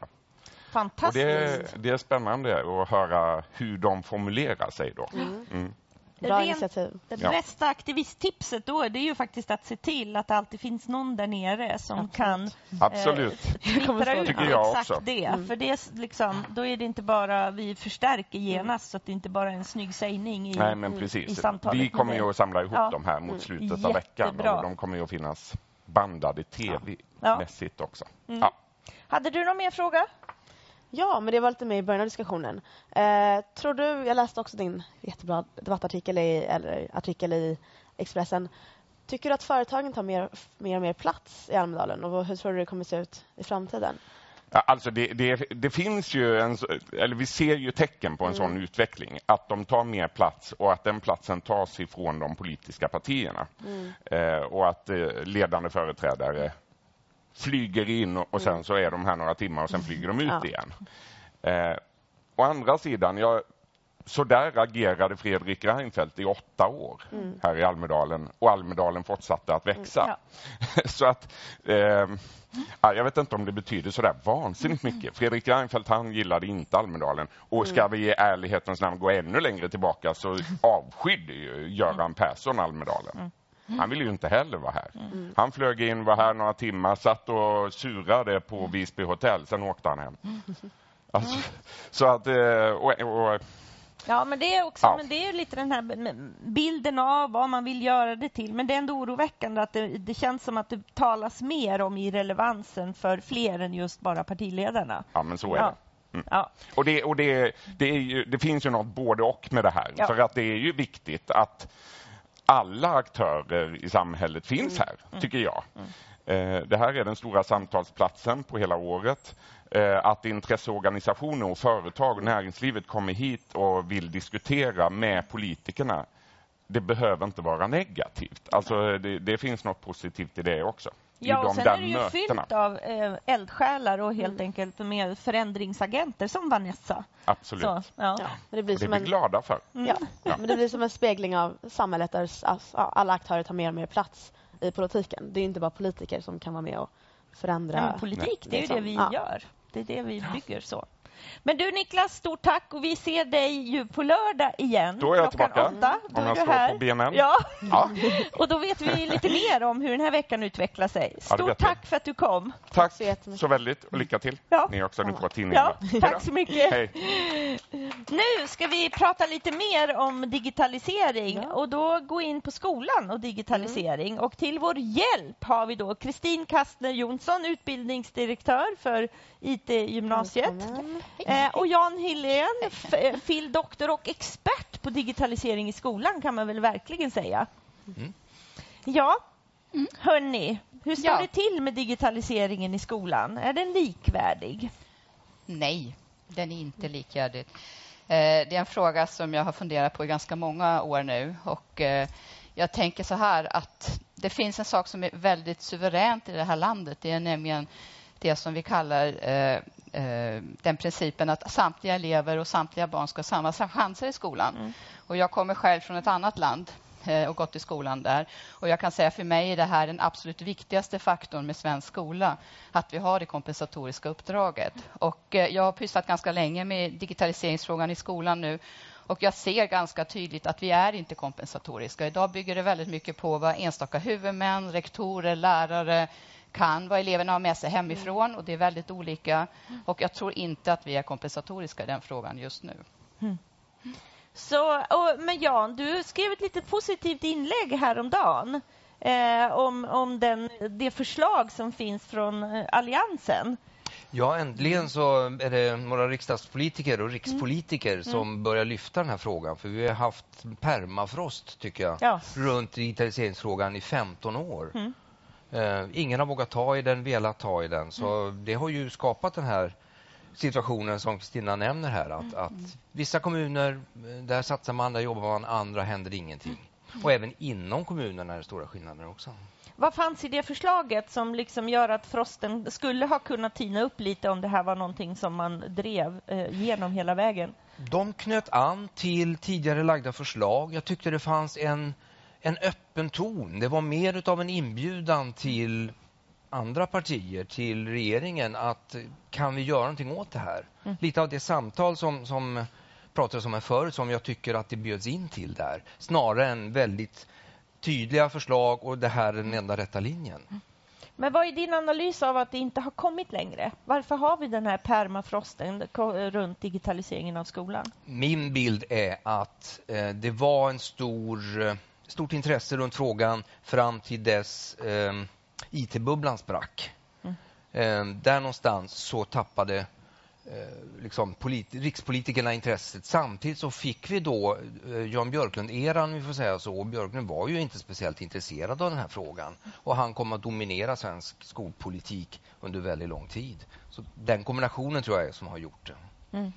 S1: Fantastiskt.
S7: det, det är spännande att höra hur de formulerar sig då. Mm.
S2: Bra
S1: Rent-
S2: initiativ.
S1: Det
S7: Ja.
S1: bästa aktivisttipset då det är ju faktiskt att se till att det alltid finns någon där nere som
S2: Absolut.
S1: kan
S7: Absolut.
S1: eh, twittra ut
S7: Tycker jag
S1: exakt
S7: också.
S1: det.
S2: Mm.
S1: För det liksom, då är det inte bara vi förstärker genast så att det inte bara är en snygg sägning i,
S7: Nej, men
S1: i
S7: precis.
S1: samtalet
S7: Vi kommer ju att samla ihop
S1: Ja.
S7: dem här mot slutet av veckan
S1: Jättebra.
S7: och de kommer ju att finnas bandade tv-mässigt också. Ja.
S1: Hade du någon mer fråga?
S2: Ja, men det var lite med i början av diskussionen. Eh, tror du, jag läste också din jättebra debattartikel i, eller artikel i Expressen. Tycker du att företagen tar mer, mer och mer plats i Almedalen och hur tror du det kommer se ut i framtiden?
S7: Alltså det, det, det finns ju en, eller vi ser ju tecken på en sån utveckling, att de tar mer plats och att den platsen tas ifrån de politiska partierna. Eh, och att eh, ledande företrädare flyger in och, sen så är de här några timmar och sen flyger de ut
S2: Ja.
S7: igen. Eh, å andra sidan, jag, så där agerade Fredrik Reinfeldt i åtta år här i Almedalen och Almedalen fortsatte att växa. så att eh, ja, jag vet inte om det betyder så där vansinnigt mycket. Fredrik Reinfeldt han gillade inte Almedalen och ska vi i ärlighetens namn gå ännu längre tillbaka så avskydde ju Göran Persson Almedalen. Han ville ju inte heller vara här. Han flög in, var här några timmar, satt och surade på Visby hotell, sen åkte han hem. Alltså, så att, eh, och, och,
S1: Ja, men det är också
S7: Ja.
S1: men det är lite den här bilden av vad man vill göra det till. Men det är ändå oroväckande att det, det känns som att det talas mer om irrelevansen för fler än just bara partiledarna.
S7: ja men så är
S1: Ja.
S7: det. Mm.
S1: Ja.
S7: Och, det, och det, det, ju, det finns ju något både och med det här. För att det är ju viktigt att alla aktörer i samhället finns
S1: Mm.
S7: här, tycker jag. Eh, Det här är den stora samtalsplatsen på hela året. Eh, Att intresseorganisationer och företag och näringslivet kommer hit och vill diskutera med politikerna det behöver inte vara negativt. Alltså det, det finns något positivt i det också.
S1: Ja, och
S7: de
S1: sen är det ju
S7: mötena.
S1: fyllt av eh, eldsjälar och helt enkelt med förändringsagenter som Vanessa.
S7: Absolut.
S1: Så, ja.
S2: Ja, men det blir
S7: det vi
S2: en,
S7: glada för.
S2: ja, men det blir som en spegling av samhället där alltså, ja, alla aktörer tar mer och mer plats i politiken. Det är inte bara politiker som kan vara med och förändra.
S1: Ja, men politik, det är ju det vi
S2: Ja.
S1: gör. Det är det vi bygger så. Men du Niklas, stort tack och vi ser dig ju på lördag igen.
S7: Då är jag tillbaka.
S1: Åtta.
S7: Om
S1: Då är
S7: jag
S1: du
S7: står
S1: här.
S7: på benen.
S1: Ja,
S7: Ja.
S1: och då vet vi lite mer om hur den här veckan utvecklar sig.
S7: Ja,
S1: Stort
S7: vi.
S1: tack för att du kom.
S7: Tack
S2: så jättemycket.
S7: så väldigt och lycka till.
S1: Ja.
S7: Ni också, ni får vara.
S1: Ja, tack så mycket.
S7: Hej.
S1: Nu ska vi prata lite mer om digitalisering
S2: Ja.
S1: och då gå in på skolan och digitalisering. Och till vår hjälp har vi då Kristin Kastner Jonsson, utbildningsdirektör för IT-gymnasiet.
S2: Välkommen.
S1: Eh, och Jan Hillén, f- eh, fil. doktor och expert på digitalisering i skolan kan man väl verkligen säga. Ja, hörni, hur står
S8: Ja.
S1: det till med digitaliseringen i skolan? Är den likvärdig?
S8: Nej, den är inte likvärdig. Eh, Det är en fråga som jag har funderat på i ganska många år nu. Och eh, jag tänker så här att det finns en sak som är väldigt suveränt i det här landet. Det är nämligen det som vi kallar eh, eh, den principen att samtliga elever och samtliga barn ska ha samma chanser i skolan. Och jag kommer själv från ett annat land eh, och gått i skolan där. Och jag kan säga för mig är det här den absolut viktigaste faktorn med svensk skola, att vi har det kompensatoriska uppdraget. Och eh, jag har pysslat ganska länge med digitaliseringsfrågan i skolan nu och jag ser ganska tydligt att vi är inte kompensatoriska. Idag bygger det väldigt mycket på vad enstaka huvudmän, rektorer, lärare kan, vad eleverna har med sig hemifrån och det är väldigt olika. Och jag tror inte att vi är kompensatoriska i den frågan just nu.
S1: Så, och, men Jan, du skrev ett lite positivt inlägg häromdagen eh, om, om den, det förslag som finns från eh, Alliansen.
S9: Ja, äntligen så är det några riksdagspolitiker och rikspolitiker som börjar lyfta den här frågan. För vi har haft permafrost, tycker jag,
S1: Ja.
S9: runt digitaliseringsfrågan i 15 år.
S1: Mm.
S9: Eh, ingen har vågat ta i den, velat ta i den. Så det har ju skapat den här situationen som Kristina nämner här. Att, att vissa kommuner, eh, där satsar man, där jobbar man, andra händer ingenting. Och även inom kommunerna är det stora skillnader också.
S1: Vad fanns i det förslaget som liksom gör att frosten skulle ha kunnat tina upp lite om det här var någonting som man drev eh, genom hela vägen?
S9: De knöt an till tidigare lagda förslag. Jag tyckte det fanns en, en öppen ton. Det var mer av en inbjudan till andra partier, till regeringen, att kan vi göra någonting åt det här? Mm. Lite av det samtal som, som pratades om här förut, som jag tycker att det bjöds in till där. Snarare än väldigt tydliga förslag och det här är den enda rätta linjen. Mm.
S1: Men vad är din analys av att det inte har kommit längre? Varför har vi den här permafrosten runt digitaliseringen av skolan?
S9: Min bild är att eh, det var en stor, eh, stort intresse runt frågan fram till dess eh, IT-bubblan sprack. Mm. Eh, där någonstans så tappade Eh, liksom rikspolitikerna intresset. Samtidigt så fick vi då eh, Jan Björklund-eran, vi får säga så. Björklund var ju inte speciellt intresserad av den här frågan och han kom att dominera svensk skolpolitik under väldigt lång tid. Så Den kombinationen tror jag är som har gjort det. Mm.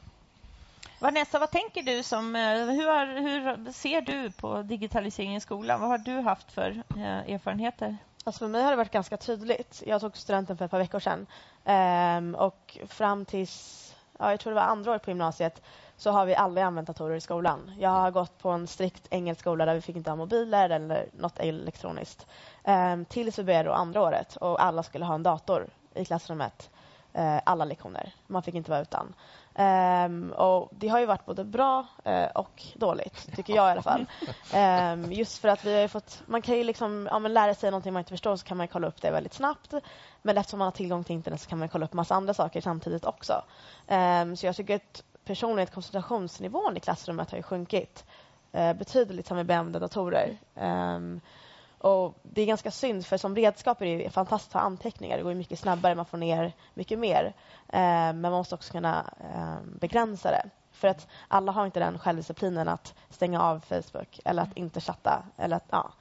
S1: Vanessa, vad tänker du som, eh, hur, har, hur ser du på digitalisering i skolan? Vad har du haft för eh, erfarenheter?
S2: Alltså för mig har det varit ganska tydligt. Jag tog studenten för ett par veckor sedan. Ehm, och fram tills, ja, jag tror det var andra året på gymnasiet, så har vi aldrig använt datorer i skolan. Jag har gått på en strikt engelsk skola där vi fick inte ha mobiler eller något elektroniskt. Ehm, tills vi började andra året och alla skulle ha en dator i klassrummet. Ehm, alla lektioner. Man fick inte vara utan. Um, och Det har ju varit både bra uh, och dåligt, tycker jag i alla fall. Um, just för att vi har fått... Man kan ju liksom, ja, lära sig någonting man inte förstår så kan man kolla upp det väldigt snabbt. Men eftersom man har tillgång till internet så kan man kolla upp massa andra saker samtidigt också. Um, så jag tycker att personligen koncentrationsnivån i klassrummet har ju sjunkit uh, betydligt som vi använder datorer. Och Det är ganska synd, för som redskap är det fantastiskt att ha anteckningar. Det går mycket snabbare, man får ner mycket mer. Eh, men man måste också kunna eh, begränsa det. För att alla har inte den självdisciplinen att stänga av Facebook eller att inte chatta. Eller att, ja,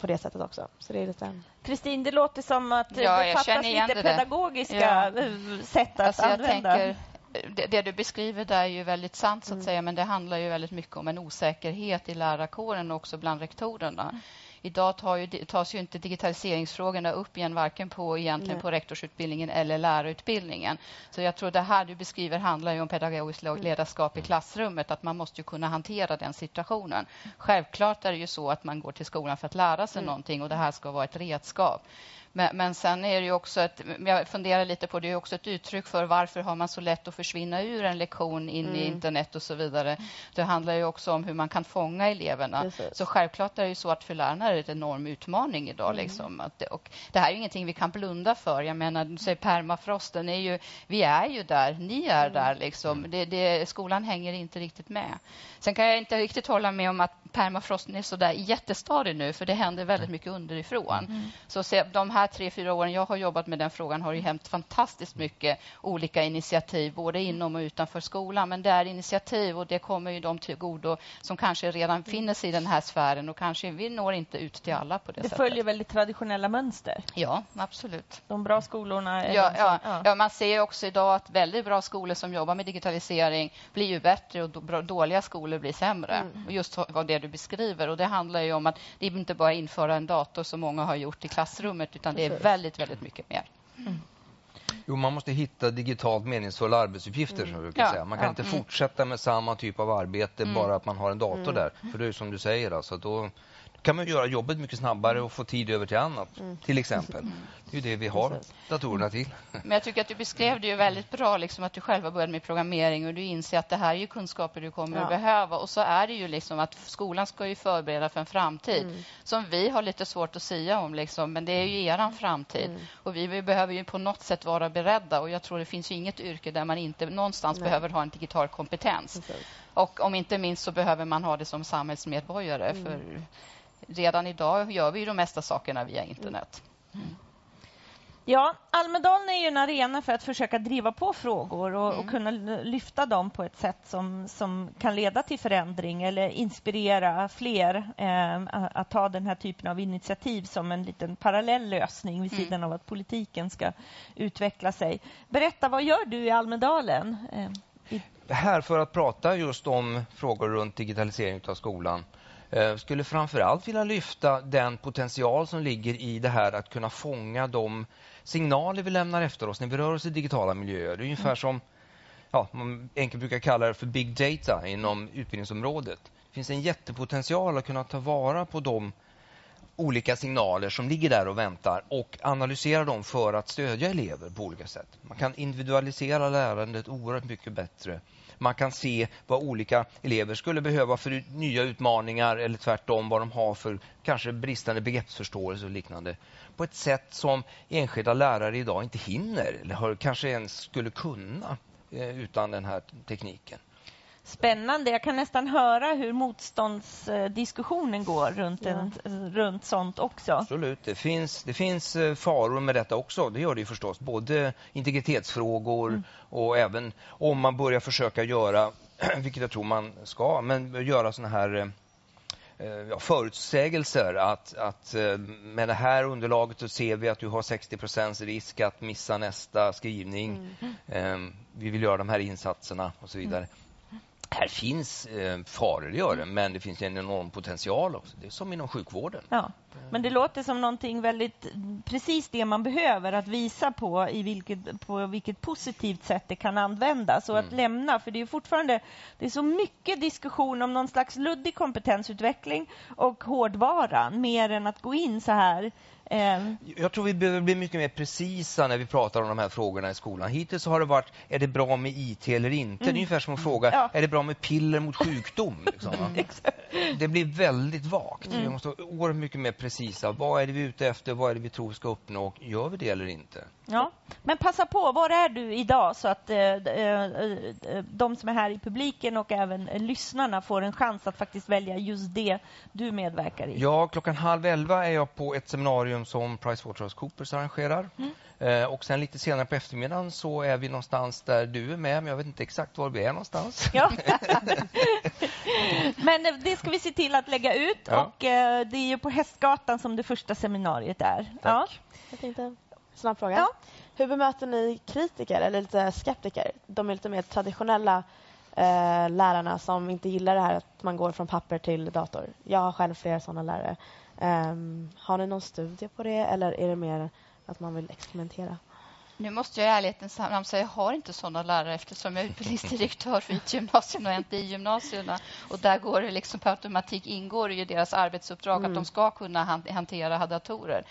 S2: på det sättet också. Så det är lite...
S1: Kristin, det låter som att ja, det fattas lite det. pedagogiska ja. sätt att alltså, använda. Tänker,
S8: det, det, du beskriver där är ju väldigt sant, så att mm. säga, men det handlar ju väldigt mycket om en osäkerhet i lärarkåren och också bland rektorerna. Mm. Idag tar ju, tas ju inte digitaliseringsfrågorna upp igen varken på, egentligen på rektorsutbildningen eller lärarutbildningen. Så jag tror det här du beskriver handlar ju om pedagogiskt mm. ledarskap i klassrummet, att man måste kunna hantera den situationen. Självklart är det ju så att man går till skolan för att lära sig mm. någonting och det här ska vara ett redskap. Men, men sen är det ju också ett, jag funderar lite på det är också ett uttryck för varför har man så lätt att försvinna ur en lektion in mm. i internet och så vidare. Det handlar ju också om hur man kan fånga eleverna. Precis. Så självklart är det ju så att för lärarna är en enorm utmaning idag. Mm. Liksom. Att det, och det här är ingenting vi kan blunda för. Jag menar, du säger permafrosten, är ju, vi är ju där, ni är mm. där. Liksom. Det, det, skolan hänger inte riktigt med. Sen kan jag inte riktigt hålla med om att permafrosten är så där jättestadig nu, för det händer väldigt mycket underifrån. Mm. Så se, de här tre, fyra åren jag har jobbat med den frågan har det hänt fantastiskt mycket olika initiativ, både inom och utanför skolan. Men det är initiativ och det kommer ju de till godo som kanske redan finner sig i den här sfären och kanske vi når inte ut till alla på det,
S1: det
S8: sättet.
S1: Det följer väldigt traditionella mönster.
S8: Ja, absolut.
S1: De bra skolorna
S8: ja, ja, ja. ja, man ser också idag att väldigt bra skolor som jobbar med digitalisering blir ju bättre och dåliga skolor blir sämre. Mm. Och just vad det du beskriver. Och Det handlar ju om att det är inte bara införa en dator som många har gjort i klassrummet utan det är väldigt, väldigt mycket mer. Mm.
S9: Jo, man måste hitta digitalt meningsfulla arbetsuppgifter. Mm. Så ja, säga. Man kan ja, inte mm. fortsätta med samma typ av arbete mm. bara att man har en dator mm. där. För det är som du säger, alltså, då, kan man göra jobbet mycket snabbare och få tid över till annat, mm. till exempel. Mm. Det är ju det vi har datorerna till.
S8: Men jag tycker att du beskrev det ju väldigt bra, liksom att du själv har börjat med programmering och du inser att det här är ju kunskaper du kommer ja. att behöva. Och så är det ju liksom att skolan ska ju förbereda för en framtid mm. som vi har lite svårt att säga om, liksom, men det är ju eran framtid. Mm. Och vi, vi, behöver ju på något sätt vara beredda och jag tror det finns ju inget yrke där man inte någonstans Nej. behöver ha en digital kompetens. Precis. Och om inte minst så behöver man ha det som samhällsmedborgare. Mm. För redan idag gör vi de mesta sakerna via internet. Mm.
S1: Ja, Almedalen är ju en arena för att försöka driva på frågor och,
S8: Mm.
S1: och kunna lyfta dem på ett sätt som, som kan leda till förändring eller inspirera fler eh, att ta den här typen av initiativ som en liten parallell lösning vid
S8: Mm.
S1: sidan av att politiken ska utveckla sig. Berätta, vad gör du i Almedalen? Eh, i,
S9: här för att prata just om frågor runt digitalisering av skolan. Eh, skulle framför allt vilja lyfta den potential som ligger i det här att kunna fånga de signaler vi lämnar efter oss när vi rör oss i digitala miljöer. Det är ungefär som ja, man enkelt brukar kalla det för big data inom utbildningsområdet. Det finns en jättepotential att kunna ta vara på de olika signaler som ligger där och väntar och analysera dem för att stödja elever på olika sätt. Man kan individualisera lärandet oerhört mycket bättre. Man kan se vad olika elever skulle behöva för nya utmaningar eller tvärtom vad de har för kanske bristande begreppsförståelse och liknande. På ett sätt som enskilda lärare idag inte hinner eller har, kanske ens skulle kunna eh, utan den här tekniken.
S1: Spännande. Jag kan nästan höra hur motståndsdiskussionen går runt, en, runt sånt också.
S9: Absolut, det finns, det finns eh, faror med detta också. Det gör det ju förstås. Både integritetsfrågor och även om man börjar försöka göra, vilket jag tror man ska, men göra såna här eh, eh, ja, förutsägelser att, att med det här underlaget så ser vi att du har 60% risk att missa nästa skrivning. Eh, Vi vill göra de här insatserna och så vidare. Här finns eh, faror, gör det, men det finns en enorm potential också. Det är som inom sjukvården.
S1: Ja. Men det låter som någonting väldigt precis det man behöver att visa på i vilket, på vilket positivt sätt det kan användas och att lämna, för det är fortfarande det är så mycket diskussion om någon slags luddig kompetensutveckling och hårdvaran mer än att gå in så här. Eh,
S9: Jag tror vi behöver bli mycket mer precisa när vi pratar om de här frågorna i skolan. Hittills har det varit, är det bra med IT eller inte? Det är ungefär som att fråga,
S1: Ja.
S9: är det bra med piller mot sjukdom? Liksom, det blir väldigt vagt. Vi måste vara oerhört mycket mer precisa. Vad är det vi är ute efter? Vad är det vi tror vi ska uppnå? Och Gör vi det eller inte?
S1: Ja, men passa på. Var är du idag så att eh, eh, eh, de som är här i publiken och även eh, lyssnarna får en chans att faktiskt välja just det du medverkar i?
S9: Ja, klockan halv elva är jag på ett seminarium som PricewaterhouseCoopers arrangerar. Eh, och sen lite senare på eftermiddagen så är vi någonstans där du är med, men jag vet inte exakt var vi är någonstans.
S1: Ja. Men det ska vi se till att lägga ut
S9: Ja.
S1: och eh, det är ju på Hästgatan som det första seminariet är. Ja.
S2: Jag tänkte, snabb fråga.
S1: Ja.
S2: Hur bemöter ni kritiker eller lite skeptiker? De är lite mer traditionella eh, lärarna som inte gillar det här att man går från papper till dator. Jag har själv flera sådana lärare. Ehm, har ni någon studie på det eller är det mer att man vill experimentera?
S8: Nu måste jag i ärlighetens namn säga jag har inte sådana lärare eftersom jag är utbildningsdirektör för IT-gymnasierna och NTI-gymnasierna. Och där går det liksom på automatik ingår i deras arbetsuppdrag att de ska kunna han- hantera datorer.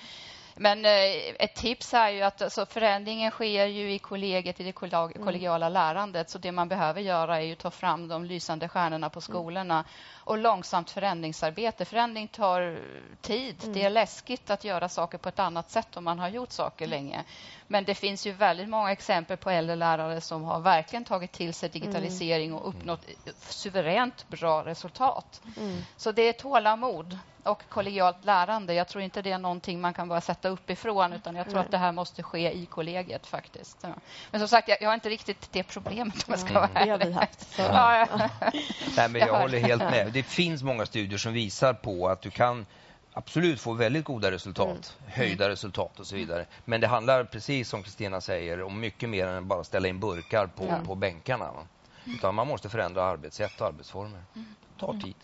S8: Men eh, ett tips är ju att alltså, förändringen sker ju i kollegiet, i det kollag- kollegiala lärandet. Så det man behöver göra är att ta fram de lysande stjärnorna på skolorna och långsamt förändringsarbete. Förändring tar tid. Det är läskigt att göra saker på ett annat sätt om man har gjort saker länge. Men det finns ju väldigt många exempel på äldre lärare som har verkligen tagit till sig digitalisering och uppnått suveränt bra resultat. Så det är tålamod och kollegialt lärande. Jag tror inte det är någonting man kan bara sätta uppifrån utan jag tror att det här måste ske i kollegiet faktiskt. Ja. Men som sagt, jag, jag har inte riktigt det problemet om jag ska vara
S2: Det har
S8: ärlig.
S2: vi haft.
S8: Ja, ja.
S9: Nej, men
S8: Jag
S9: håller helt med. Det finns många studier som visar på att du kan absolut få väldigt goda resultat, höjda resultat och så vidare. Men det handlar, precis som Kristina säger, om mycket mer än bara ställa in burkar på,
S8: Ja.
S9: på bänkarna. Va? Utan man måste förändra arbetssätt och arbetsformer. Det tar tid.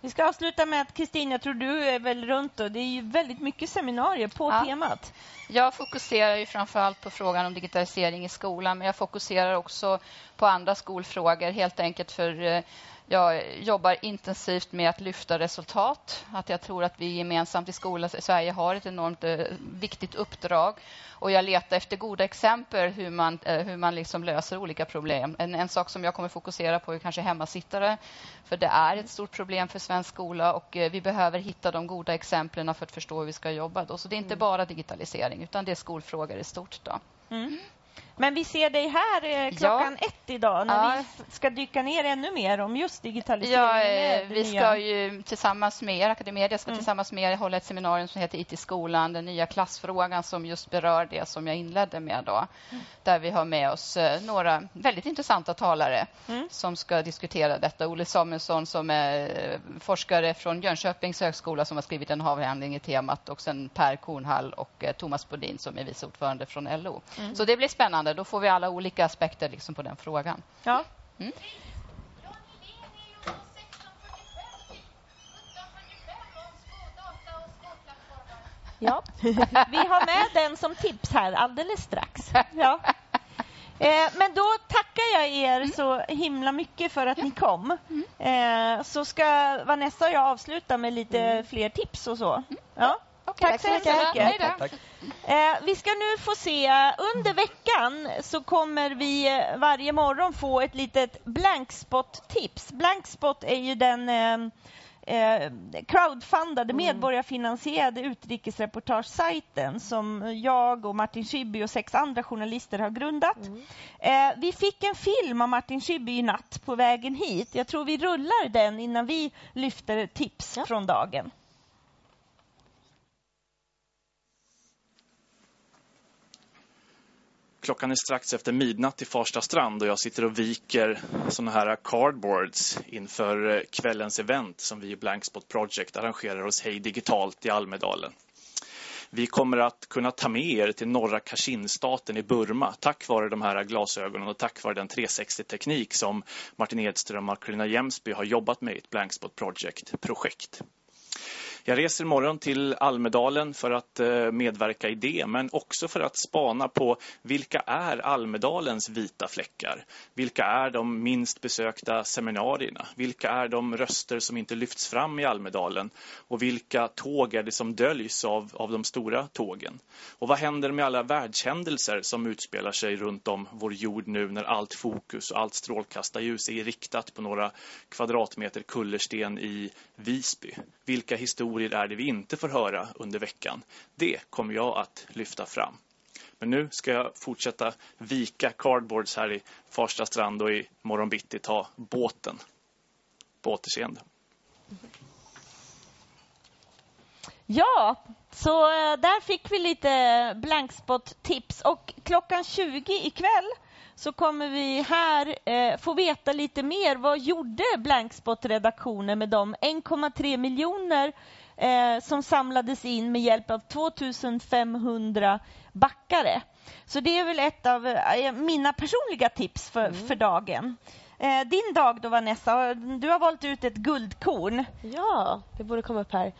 S1: Vi ska avsluta med att Kristin, jag tror du är väl runt och det är ju väldigt mycket seminarier på
S8: Ja.
S1: temat.
S8: Jag fokuserar ju framför allt på frågan om digitalisering i skolan men jag fokuserar också på andra skolfrågor helt enkelt för eh, jag jobbar intensivt med att lyfta resultat. Att jag tror att vi gemensamt i skolan i Sverige har ett enormt eh, viktigt uppdrag. Och jag letar efter goda exempel hur man, eh, hur man liksom löser olika problem. En, en sak som jag kommer fokusera på är kanske hemmasittare. För det är ett stort problem för svensk skola och eh, vi behöver hitta de goda exemplen för att förstå hur vi ska jobba. Då. Så det är inte bara digitalisering utan det är skolfrågor i stort. Då.
S1: Mm. Men vi ser dig här eh, klockan
S8: Ja.
S1: ett idag när
S8: Ja.
S1: vi ska dyka ner ännu mer om just digitalisering.
S8: Ja, eh, vi ska ju tillsammans med er, Academedia ska
S1: Mm.
S8: tillsammans med er hålla ett seminarium som heter IT i skolan, den nya klassfrågan som just berör det som jag inledde med då.
S1: Mm.
S8: Där vi har med oss eh, några väldigt intressanta talare
S1: Mm.
S8: som ska diskutera detta. Olle Samuelsson som är forskare från Jönköpings högskola som har skrivit en avhandling i temat och sen Per Kornhall och Thomas Bodin som är vice ordförande från LO.
S1: Mm.
S8: Så det blir spännande. Då får vi alla olika aspekter liksom på den frågan.
S1: Ja.
S8: Mm.
S1: Ja. Vi har med den som tips här alldeles strax. Ja. Eh, men då tackar jag er
S8: Mm.
S1: så himla mycket för att ni kom. Eh, så ska Vanessa och jag avsluta med lite fler tips och så. Ja.
S8: Okej,
S1: Tack så
S8: Mm. Hej
S1: mycket.
S8: då.
S1: Eh, vi ska nu få se, under veckan så kommer vi eh, varje morgon få ett litet blankspot-tips. Blankspot är ju den eh, eh, crowdfundade, medborgarfinansierade utrikesreportagesajten som jag och Martin Schibbye och sex andra journalister har grundat. Eh, vi fick en film av Martin Schibbye i natt på vägen hit. Jag tror vi rullar den innan vi lyfter tips från dagen.
S10: Klockan är strax efter midnatt i Farsta strand och jag sitter och viker såna här cardboards inför eh, kvällens event som vi i Blankspot Project arrangerar hos Hej Digitalt i Almedalen. Vi kommer att kunna ta med er till norra Kachinstaten i Burma tack vare de här glasögonen och tack vare den 360-teknik som Martin Edström och Carina Jemsby har jobbat med i ett Blankspot Project-projekt. Jag reser imorgon till Almedalen för att eh, medverka i det, men också för att spana på vilka är Almedalens vita fläckar? Vilka är de minst besökta seminarierna? Vilka är de röster som inte lyfts fram i Almedalen? Och vilka tåg är det som döljs av, av de stora tågen? Och vad händer med alla världshändelser som utspelar sig runt om vår jord nu när allt fokus och allt strålkastarljus är riktat på några kvadratmeter kullersten i Visby? Vilka historier är det vi inte får höra under veckan? Det kommer jag att lyfta fram. Men nu ska jag fortsätta vika cardboards här i Farsta strand och i morgon bitti ta båten. På återseende.
S1: Ja, så eh, där fick vi lite blankspot-tips. Och klockan 20 ikväll så kommer vi här eh, få veta lite mer. Vad gjorde Blankspot-redaktionen med de 1,3 miljoner eh, som samlades in med hjälp av 2500 backare? Så det är väl ett av eh, mina personliga tips för, för dagen. Eh, din dag då, Vanessa? Du har valt ut ett guldkorn.
S2: Ja, det borde komma upp här.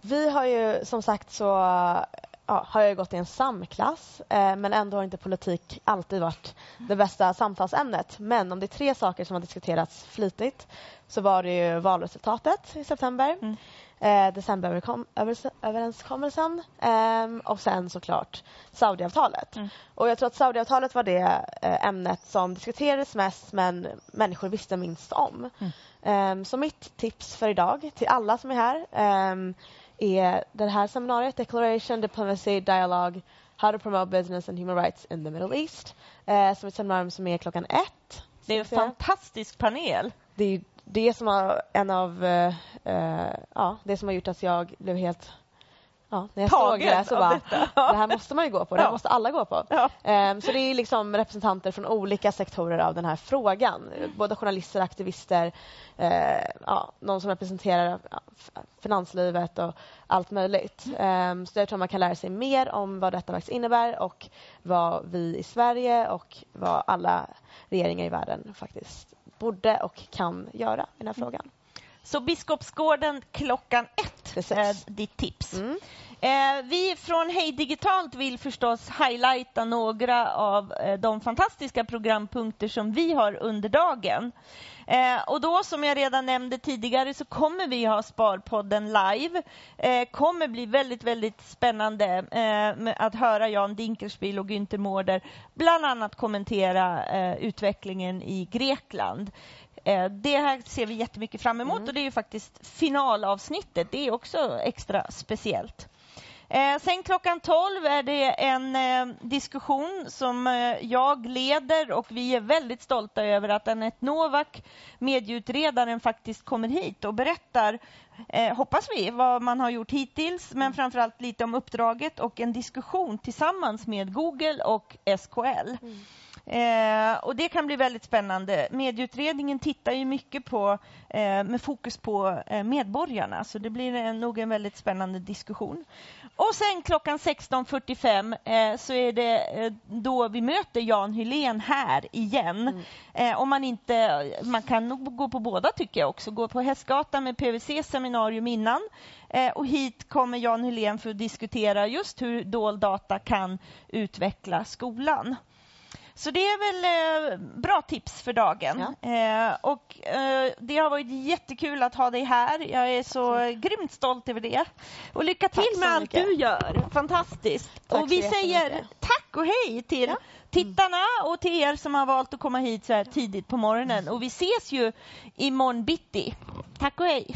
S2: Vi har ju som sagt så ja, har jag gått i en samklass eh, men ändå har inte politik alltid varit det bästa samtalsämnet. Men om det är tre saker som har diskuterats flitigt så var det ju valresultatet i september,
S1: Mm.
S2: eh, decemberöverenskommelsen eh, och sen såklart Saudiavtalet.
S1: Mm.
S2: Och jag tror att Saudiavtalet var det eh, ämnet som diskuterades mest men människor visste minst om. Ehm, så mitt tips för idag till alla som är här ehm, är det här seminariet Declaration, Diplomacy, Dialogue How to promote business and human rights in the Middle East. Eh, som ett seminarium som är klockan ett.
S1: Det är en fantastisk panel.
S2: Det är det som har en av eh, eh, ja, det som har gjort att jag blev helt Ja, när jag såg det så bara, det här måste man ju gå på, det här
S1: Ja.
S2: måste alla gå på.
S1: Ja.
S2: Ehm, så det är liksom representanter från olika sektorer av den här frågan. Både journalister, aktivister, eh, ja, någon som representerar finanslivet och allt möjligt. Ehm, så jag tror man kan lära sig mer om vad detta faktiskt innebär och vad vi i Sverige och vad alla regeringar i världen faktiskt borde och kan göra i den här frågan.
S1: Så Biskopsgården klockan ett
S2: Precis.
S1: är ditt tips.
S2: Mm.
S1: Eh, vi från Hej Digitalt vill förstås highlighta några av eh, de fantastiska programpunkter som vi har under dagen. Eh, och då som jag redan nämnde tidigare så kommer vi ha Sparpodden live. Eh, kommer bli väldigt, väldigt spännande eh, att höra Jan Dinkelspiel och Günther Mårder bland annat kommentera eh, utvecklingen i Grekland. Eh, Det här ser vi jättemycket fram emot och det är ju faktiskt finalavsnittet. Det är också extra speciellt. Eh, sen klockan 12 är det en eh, diskussion som eh, jag leder och vi är väldigt stolta över att Anette Novak, medieutredaren, faktiskt kommer hit och berättar, eh, hoppas vi, vad man har gjort hittills men framförallt lite om uppdraget och en diskussion tillsammans med Google och SKL. Mm. Eh, och Det kan bli väldigt spännande. Medieutredningen tittar ju mycket på, eh, med fokus på eh, medborgarna, så det blir en, nog en väldigt spännande diskussion. Och sen klockan 16.45 eh, så är det eh, då vi möter Jan Hylén här igen. Mm. Eh, om man inte, man kan nog gå på båda tycker jag också. Gå på Hästgatan med PWC seminarium innan och hit kommer Jan Hylén för att diskutera just hur dold data kan utveckla skolan. Så det är väl eh, bra tips för dagen. Ja. Eh, och eh, Det har varit jättekul att ha dig här. Jag är så Tack. grymt stolt över det. Och lycka till med allt du gör. Fantastiskt. Tack och vi säger tack och hej till ja. tittarna och till er som har valt att komma hit så här tidigt på morgonen. Och vi ses ju imorgon bitti. Tack och hej.